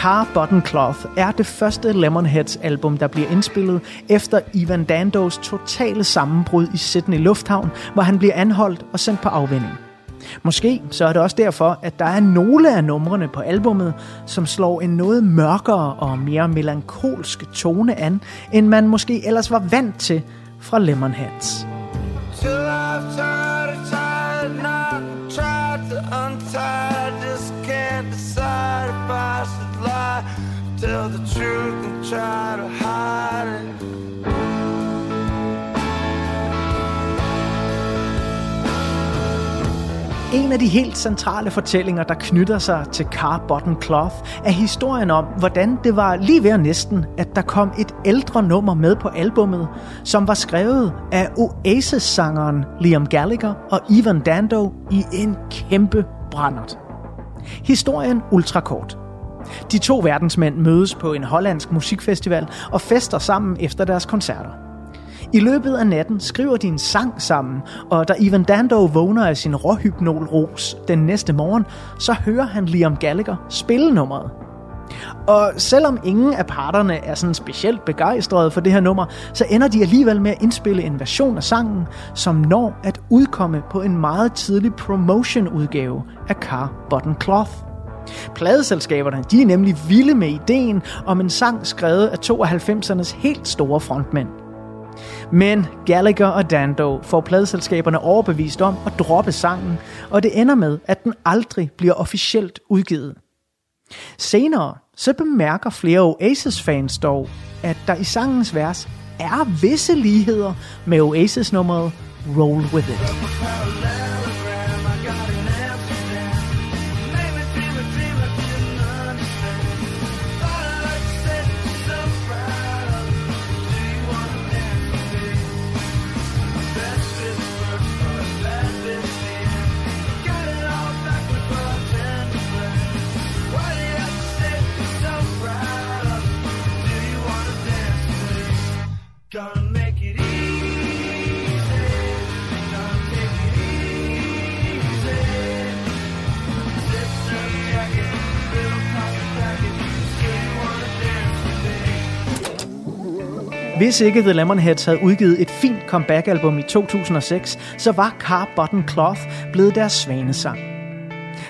Car Button Cloth er det første Lemonheads album, der bliver indspillet efter Ivan Dandos totale sammenbrud i Sydney Lufthavn, hvor han bliver anholdt og sendt på afvinding. Måske så er det også derfor, at der er nogle af numrene på albummet, som slår en noget mørkere og mere melankolsk tone an, end man måske ellers var vant til fra Lemonheads. Till try to hide it. En af de helt centrale fortællinger, der knytter sig til Car Bottom Cloth, er historien om, hvordan det var lige ved næsten, at der kom et ældre nummer med på albummet, som var skrevet af Oasis-sangeren Liam Gallagher og Ivan Dando i en kæmpe brændert. Historien ultrakort. De to verdensmænd mødes på en hollandsk musikfestival og fester sammen efter deres koncerter. I løbet af natten skriver de en sang sammen, og da Ivan Dando vågner af sin råhypnolros den næste morgen, så hører han Liam Gallagher spille nummeret. Og selvom ingen af parterne er sådan specielt begejstrede for det her nummer, så ender de alligevel med at indspille en version af sangen, som når at udkomme på en meget tidlig promotion-udgave af Car Button Cloth. Pladeselskaberne de er nemlig vilde med ideen om en sang skrevet af to af 90'ernes helt store frontmænd. Men Gallagher og Dando får pladeselskaberne overbevist om at droppe sangen, og det ender med, at den aldrig bliver officielt udgivet. Senere så bemærker flere Oasis-fans dog, at der i sangens vers er visse ligheder med Oasis-nummeret Roll With It. Gonna make it easy. Gonna take it easy. Zip up jacket, little pocket packet. Say you wanna dance with me. Hvis ikke The Lemonheads havde udgivet et fint comeback-album i 2006, så var Car Button Cloth blevet deres svanesang.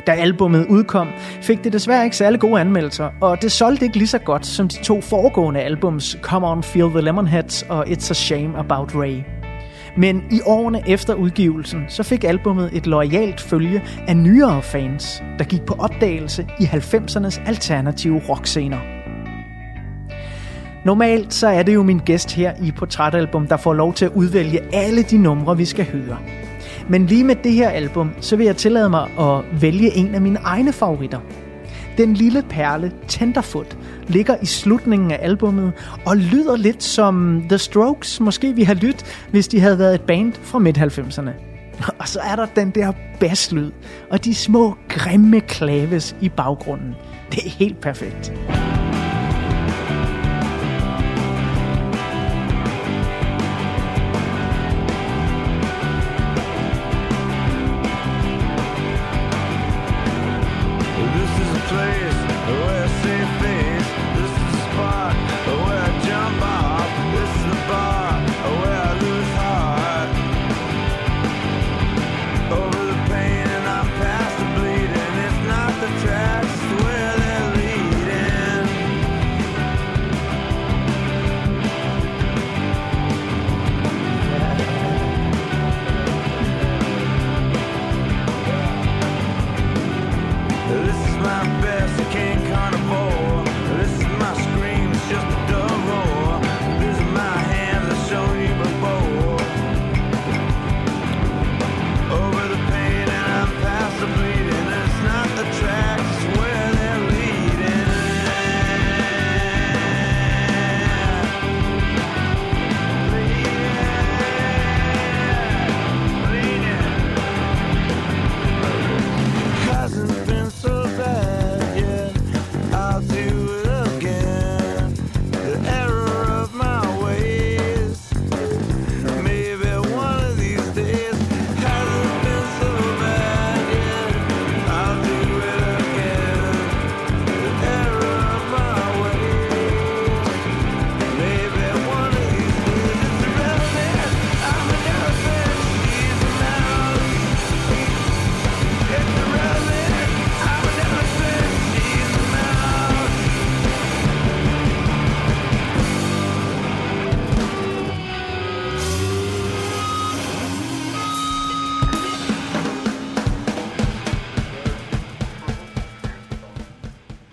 Da albummet udkom, fik det desværre ikke særlig gode anmeldelser, og det solgte ikke lige så godt som de to foregående albums Come On Feel the Lemonheads og It's a Shame About Ray. Men i årene efter udgivelsen, så fik albummet et loyalt følge af nyere fans, der gik på opdagelse i 90'ernes alternative rockscener. Normalt så er det jo min gæst her i Portrætalbum, der får lov til at udvælge alle de numre, vi skal høre. Men lige med det her album, så vil jeg tillade mig at vælge en af mine egne favoritter. Den lille perle Tenderfoot ligger i slutningen af albummet og lyder lidt som The Strokes, måske vi har lyttet, hvis de havde været et band fra midt-90'erne. Og så er der den der basslyd og de små grimme klaves i baggrunden. Det er helt perfekt.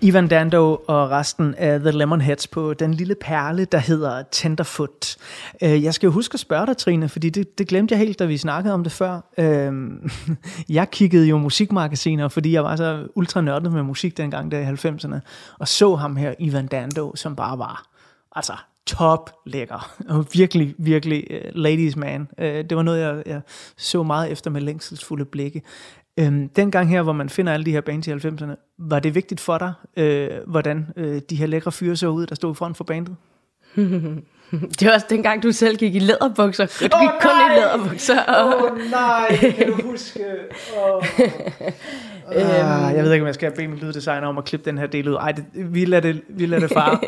Ivan Dando og resten af The Lemonheads på den lille perle, der hedder Tenderfoot. Øh, jeg skal jo huske at spørge dig, Trine, fordi det, det glemte jeg helt, da vi snakkede om det før. Øh, [laughs] jeg kiggede jo musikmagasiner, fordi jeg var så ultra nørdet med musik dengang der i 90'erne, og så ham her, Ivan Dando, som bare var altså top lækker. [laughs] Og virkelig, virkelig uh, ladies man. Uh, det var noget, jeg, jeg så meget efter med længselsfulde blikke. Øhm, dengang her, hvor man finder alle de her bands i 90'erne, var det vigtigt for dig, øh, hvordan øh, de her lækre fyre så ud, der stod front for bandet? [laughs] Det var også dengang, du selv gik i læderbukser. Du gik kun i læderbukser. Og... nej, kan du huske? Oh. [laughs] Ah, jeg ved ikke, om jeg skal bede min lyddesigner om at klippe den her del ud. Ej, det, vi, lader det, vi lader det fare. [laughs]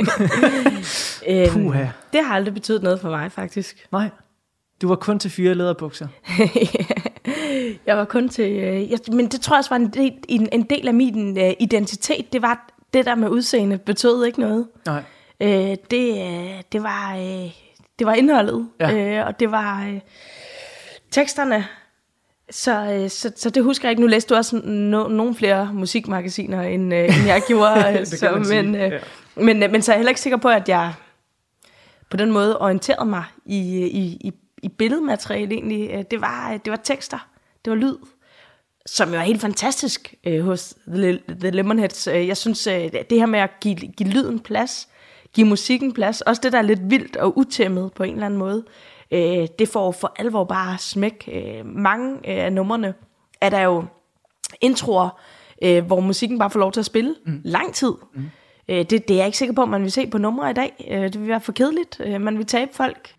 Øhm, Puha. det har aldrig betydet noget for mig, faktisk. Nej, du var kun til fire læderbukser. Jeg var kun til... Øh, jeg, men det tror jeg også var en del, en, en del af min øh, identitet. Det var det der med udseende betød ikke noget. Nej. Øh, det, øh, det, var, øh, det var indholdet, Ja. øh, og det var øh, teksterne. Så, øh, så, så det husker jeg ikke. Nu læste du også no, nogle flere musikmagasiner, end, øh, end jeg gjorde. [laughs] øh, så, men, øh, ja. men, øh, men så er jeg heller ikke sikker på, at jeg på den måde orienterede mig i, i, i, i billedmateriale egentlig. Øh, Det var, det var tekster, det var lyd, som jo er helt fantastisk øh, hos The, The Lemonheads. Øh, Jeg synes, øh, det her med at give, give lyden plads, give musikken plads, også det, der er lidt vildt og utæmmet på en eller anden måde, øh, det får for alvor bare smæk. Øh, mange øh, af numrene er der jo introer, øh, hvor musikken bare får lov til at spille mm. lang tid. Mm. Øh, det, det er jeg ikke sikker på, at man vil se på numre i dag. Øh, det vil være for kedeligt. Øh, man vil tabe folk.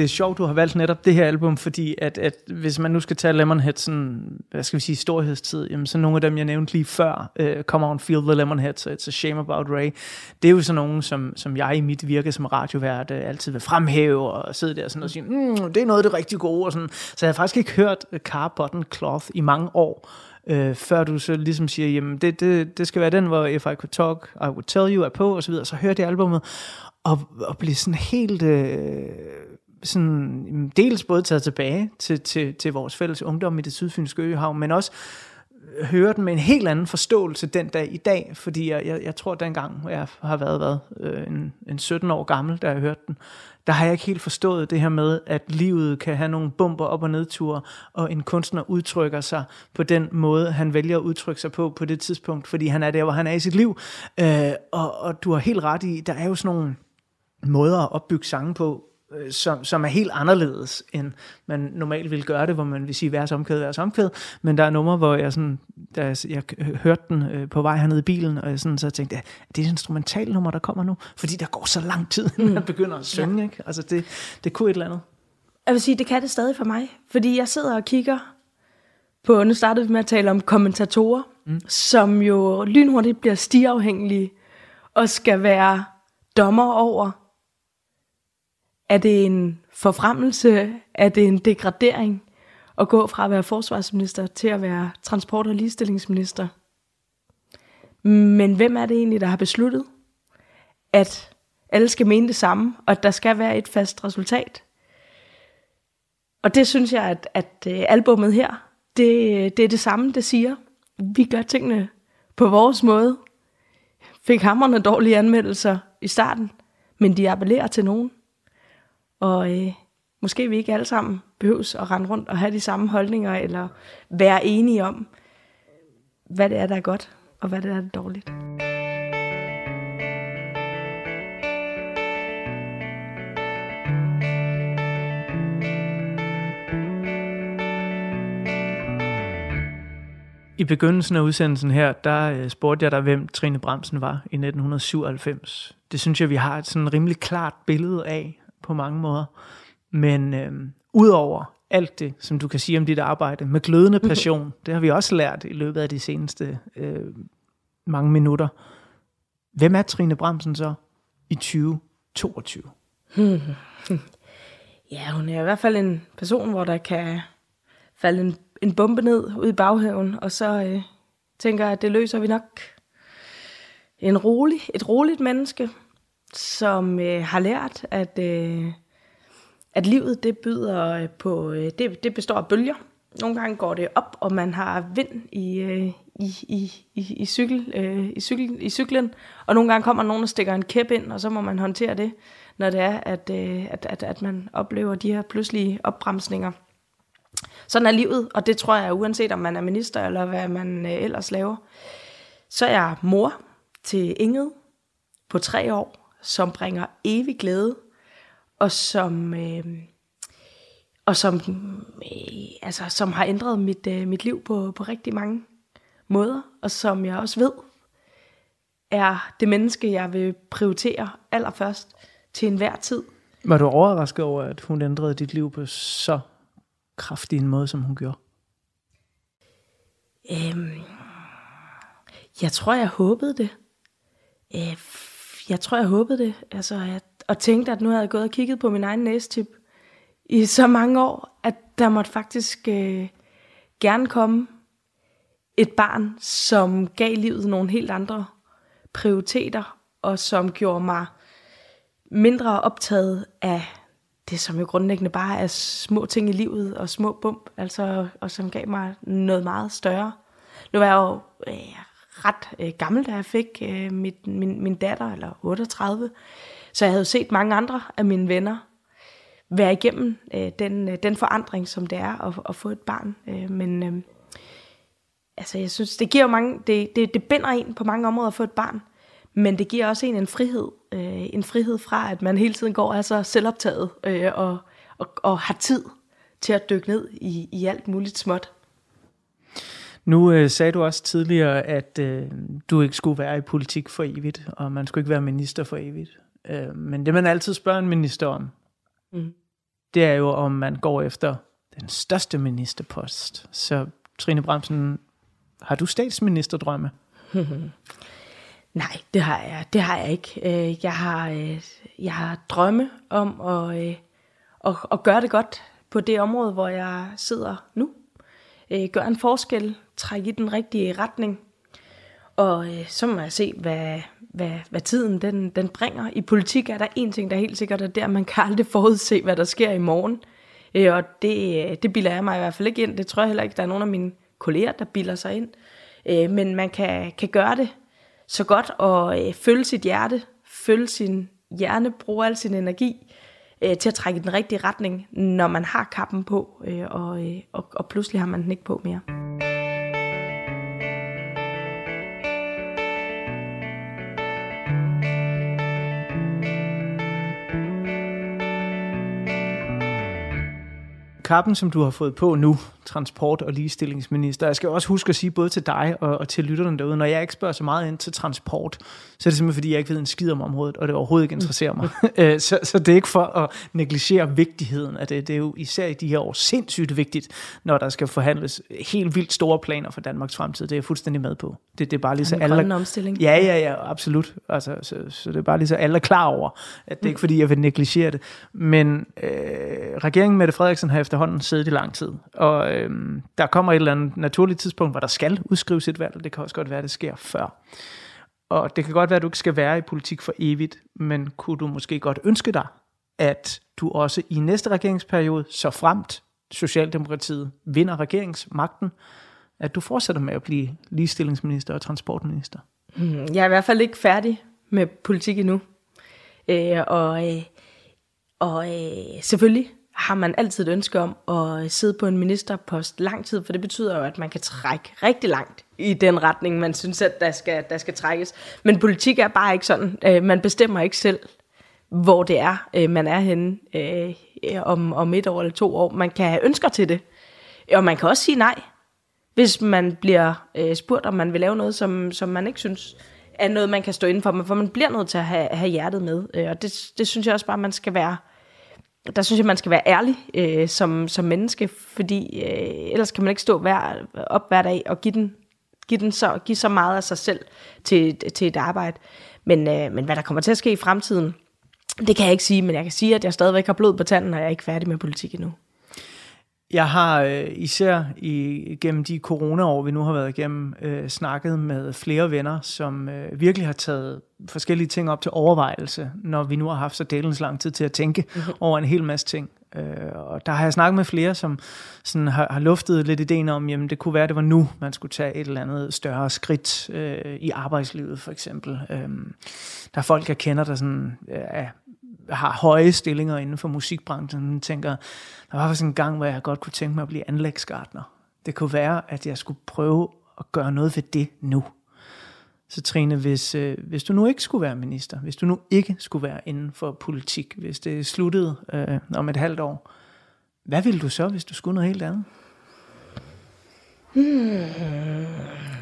Det er sjovt, du har valgt netop det her album, fordi at, at hvis man nu skal tage Lemonhead, sådan, hvad skal vi sige, storhedstid, jamen så nogle af dem, jeg nævnte lige før, uh, Come On, Feel the Lemonhead, så It's a Shame About Ray, det er jo sådan nogle, som, som jeg i mit virke som radiovært uh, altid vil fremhæve, og sidde der sådan og sige, mm, det er noget af det rigtig gode, og sådan. Så jeg har faktisk ikke hørt øh, Car Button Cloth i mange år, øh, før du så ligesom siger, jamen det, det, det skal være den, hvor If I Could Talk, I Would Tell You er på, og så videre. Så hørte jeg albummet, og, og blev sådan helt... Øh, sådan, dels både taget tilbage til, til, til vores fælles ungdom i det sydfynske øhav, men også høre den med en helt anden forståelse den dag i dag, fordi jeg, jeg, jeg tror dengang, jeg har været hvad, øh, en, en 17 år gammel, da jeg hørte den, der har jeg ikke helt forstået det her med, at livet kan have nogle bumper op- og nedture, og en kunstner udtrykker sig på den måde, han vælger at udtrykke sig på på det tidspunkt, fordi han er der, hvor han er i sit liv. Øh, og, og du har helt ret i, der er jo sådan nogle måder at opbygge sange på, øh, som, som er helt anderledes, end man normalt ville gøre det, hvor man vil sige vers omkvæd, vers omkvæd. Men der er numre, hvor jeg, sådan, da jeg, jeg hørte den øh, på vej hernede i bilen, og jeg sådan, så tænkte jeg, er det et instrumentalnummer, der kommer nu? Fordi der går så lang tid, inden man begynder at synge. Ja. Ikke? Altså det, det kunne et eller andet. Jeg vil sige, det kan det stadig for mig. Fordi jeg sidder og kigger på, nu startede vi med at tale om kommentatorer, mm. som jo lynhurtigt bliver stiafhængige, og skal være dommer over, er det en forfremmelse, er det en degradering, at gå fra at være forsvarsminister til at være transport- og ligestillingsminister. Men hvem er det egentlig, der har besluttet, at alle skal mene det samme, og at der skal være et fast resultat? Og det synes jeg, at, at øh, albummet her, det, øh, det er det samme, det siger. Vi gør tingene på vores måde. Fik hammerne dårlige anmeldelser i starten, men de appellerer til nogen. Og øh, måske vi ikke alle sammen behøves at rende rundt og have de samme holdninger, eller være enige om, hvad det er, der er godt, og hvad det er, der er dårligt. I begyndelsen af udsendelsen her, der øh, spurgte jeg dig, hvem Trine Bremsen var i 1997. Det synes jeg, vi har et sådan rimelig klart billede af på mange måder. Men øh, udover alt det, som du kan sige om dit arbejde, med glødende passion, det har vi også lært i løbet af de seneste øh, mange minutter. Hvem er Trine Bremsen så i 2022? [laughs] Ja, hun er i hvert fald en person, hvor der kan falde en, en bombe ned ud i baghaven, og så øh, tænker jeg, at det løser vi nok. En rolig, et roligt menneske, som øh, har lært, at, øh, at livet det byder øh, på, øh, det, det består af bølger. Nogle gange går det op, og man har vind i, øh, i, i, i, i, cykel, øh, i, cykel, i cyklen, og nogle gange kommer nogen og stikker en kæp ind, og så må man håndtere det, når det er, at, øh, at, at, at man oplever de her pludselige opbremsninger. Sådan er livet, og det tror jeg, uanset om man er minister eller hvad man øh, ellers laver. Så er jeg mor til Inget på tre år, som bringer evig glæde, og som, øh, og som, øh, altså, som har ændret mit, øh, mit liv på, på rigtig mange måder, og som jeg også ved, er det menneske, jeg vil prioritere allerførst til enhver tid. Var du overrasket over, at hun ændrede dit liv på så kraftig en måde, som hun gjorde? Øhm, jeg tror, jeg håbede det. Øh, jeg tror, jeg håbede det. Altså, jeg, og tænkte, at nu havde jeg gået og kigget på min egen næstip i så mange år, at der måtte faktisk øh, gerne komme et barn, som gav livet nogle helt andre prioriteter, og som gjorde mig mindre optaget af det, som jo grundlæggende bare er små ting i livet og små bump, altså, og som gav mig noget meget større. Nu var jeg jo øh, ret øh, gammel, da jeg fik øh, mit, min, min datter, eller 38, så jeg havde set mange andre af mine venner være igennem øh, den, øh, den forandring, som det er at, at få et barn. Øh, men øh, altså, jeg synes, det giver jo mange, det, det, det binder en på mange områder at få et barn, men det giver også en en frihed. Øh, en frihed fra, at man hele tiden går altså så selvoptaget øh, og, og, og har tid til at dykke ned i, i alt muligt småt. Nu øh, sagde du også tidligere, at øh, du ikke skulle være i politik for evigt, og man skulle ikke være minister for evigt. Øh, men det man altid spørger en minister om, Mm. det er jo, om man går efter den største ministerpost. Så Trine Bremsen, har du statsministerdrømme? [laughs] Nej, det har jeg, det har jeg ikke. Øh, Jeg har, øh, jeg har drømme om at, øh, at, at gøre det godt på det område, hvor jeg sidder nu. Gøre en forskel, trække i den rigtige retning. Og øh, så må jeg se, hvad, hvad, hvad tiden den, den bringer. I politik er der en ting, der er helt sikkert, er, der, man kan aldrig forudse, hvad der sker i morgen. Øh, Og det, øh, det bilder jeg mig i hvert fald ikke ind. Det tror jeg heller ikke, der er nogen af mine kolleger, der bilder sig ind. Øh, Men man kan, kan gøre det så godt og øh, følge sit hjerte, følge sin hjerne, bruge al sin energi øh, til at trække i den rigtige retning, når man har kappen på, øh, og, øh, og, og pludselig har man den ikke på mere. Kappen, som du har fået på nu, transport- og ligestillingsminister. Jeg skal også huske at sige både til dig og, og til lytterne derude, når jeg ikke spørger så meget ind til transport, så er det simpelthen fordi, jeg ikke ved en skid om området, og det overhovedet ikke interesserer mig. [laughs] Øh, så, så det er ikke for at negligere vigtigheden af det. Det er jo især i de her år sindssygt vigtigt, når der skal forhandles helt vildt store planer for Danmarks fremtid. Det er jeg fuldstændig med på. Det, det er bare lige så alle... omstilling. Ja, ja, ja, absolut. Altså, så, så det er bare lige så alle er klar over, at det er ikke fordi, jeg vil negligere det. Men øh, regeringen Mette Frederiksen har efterhånden siddet i lang tid, og øh, der kommer et eller andet naturligt tidspunkt, hvor der skal udskrives et valg, og det kan også godt være, at det sker før. Og det kan godt være, at du ikke skal være i politik for evigt, men kunne du måske godt ønske dig, at du også i næste regeringsperiode, så fremt Socialdemokratiet vinder regeringsmagten, at du fortsætter med at blive ligestillingsminister og transportminister? Hmm, jeg er i hvert fald ikke færdig med politik endnu. Øh, og øh, og øh, selvfølgelig har man altid et ønske om at sidde på en ministerpost lang tid, for det betyder jo, at man kan trække rigtig langt i den retning, man synes, at der skal, der skal trækkes. Men politik er bare ikke sådan. Øh, man bestemmer ikke selv, hvor det er, øh, man er henne øh, om, om et år eller to år. Man kan have ønsker til det, og man kan også sige nej, hvis man bliver øh, spurgt, om man vil lave noget, som, som man ikke synes er noget, man kan stå inden for, men for man bliver nødt til at have, have hjertet med. Øh, og det, det synes jeg også bare, man skal være, der synes jeg, man skal være ærlig øh, som, som menneske, fordi øh, ellers kan man ikke stå hver, op hver dag og give den, give, den så, give så meget af sig selv til, til et arbejde. Men, øh, men hvad der kommer til at ske i fremtiden, det kan jeg ikke sige, men jeg kan sige, at jeg stadigvæk har blod på tanden, og jeg er ikke færdig med politik endnu. Jeg har øh, især i, gennem de coronaår, vi nu har været igennem, øh, snakket med flere venner, som øh, virkelig har taget forskellige ting op til overvejelse, når vi nu har haft så delens lang tid til at tænke mm-hmm. over en hel masse ting. Øh, og der har jeg snakket med flere, som sådan har, har luftet lidt ideen om, jamen det kunne være, det var nu, man skulle tage et eller andet større skridt øh, i arbejdslivet, for eksempel. Øh, der er folk, jeg kender, der sådan, øh, har høje stillinger inden for musikbranchen, tænker, der var faktisk en gang, hvor jeg godt kunne tænke mig at blive anlægsgartner. Det kunne være, at jeg skulle prøve at gøre noget ved det nu. Så Trine, hvis, øh, hvis du nu ikke skulle være minister, hvis du nu ikke skulle være inden for politik, hvis det sluttede øh, om et halvt år, hvad ville du så, hvis du skulle noget helt andet? Hmm.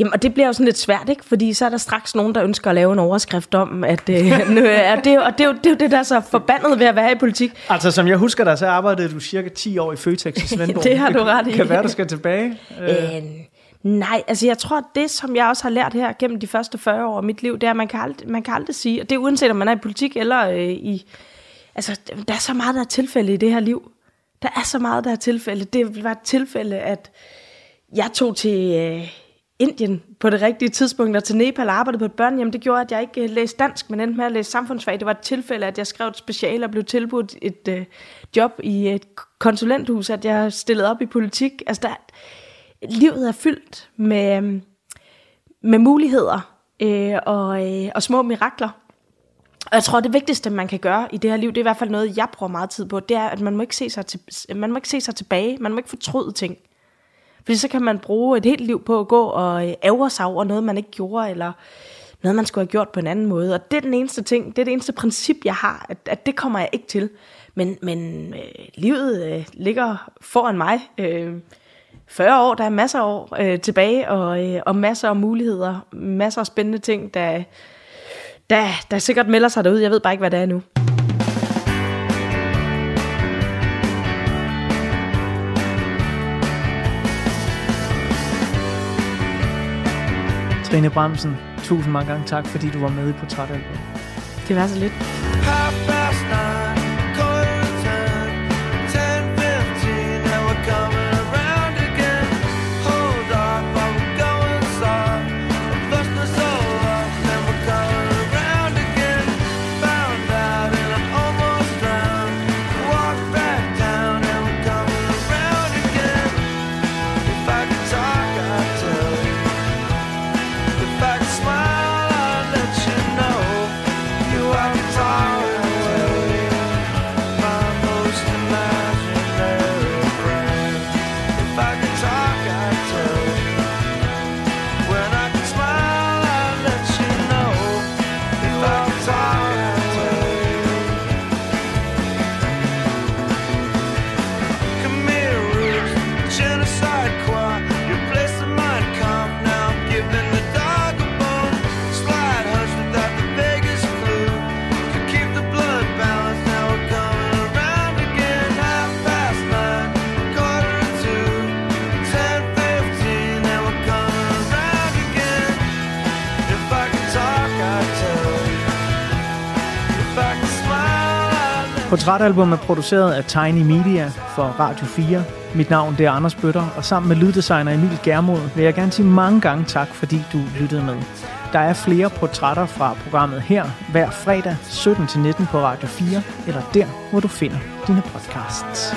Jamen, og det bliver jo sådan lidt svært, ikke? Fordi så er der straks nogen, der ønsker at lave en overskrift om, at øh, [laughs] nu er det, og det, er jo, det er jo det, der er så forbandet ved at være i politik. Altså, som jeg husker dig, så arbejdede du cirka 10 år i Føtex i Svendborg. [laughs] Det har du ret i. Kan være, du skal tilbage. Øh, Øh, nej, altså jeg tror, det, som jeg også har lært her gennem de første 40 år af mit liv, det er, at man kan aldrig, man kan aldrig sige, og det er uanset om man er i politik eller øh, i... Altså, der er så meget, der er tilfælde i det her liv. Der er så meget, der er tilfælde. Det var et tilfælde, at jeg tog til øh, Indien på det rigtige tidspunkt, og til Nepal og arbejdede på et børnehjem. Det gjorde, at jeg ikke øh, læste dansk, men endte med at læse samfundsfag. Det var et tilfælde, at jeg skrev et special og blev tilbudt et øh, job i et konsulenthus, at jeg stillede op i politik. Altså, der, livet er fyldt med, øh, med muligheder øh, og, øh, og små mirakler. Og jeg tror, det vigtigste, man kan gøre i det her liv, det er i hvert fald noget, jeg bruger meget tid på, det er, at man må ikke se sig, til, man må ikke se sig tilbage. Man må ikke fortryde ting. Fordi så kan man bruge et helt liv på at gå og øh, ævre sig over noget, man ikke gjorde, eller noget, man skulle have gjort på en anden måde. Og det er den eneste ting, det er det eneste princip, jeg har, at, at det kommer jeg ikke til. Men, men øh, livet øh, ligger foran mig. Øh, 40 år, der er masser af år øh, tilbage, og, øh, og masser af muligheder, masser af spændende ting, der, der, der sikkert melder sig derud. Jeg ved bare ikke, hvad det er nu. Trine Bremsen, tusind mange gange tak, fordi du var med i Portrætalbum. Det var så lidt. Half past nine, Portrætalbum er produceret af Tiny Media for Radio 4. Mit navn det er Anders Bøtter, og sammen med lyddesigner Emil Germod vil jeg gerne sige mange gange tak, fordi du lyttede med. Der er flere portrætter fra programmet her hver fredag 17-19 på Radio 4, eller der, hvor du finder dine podcasts.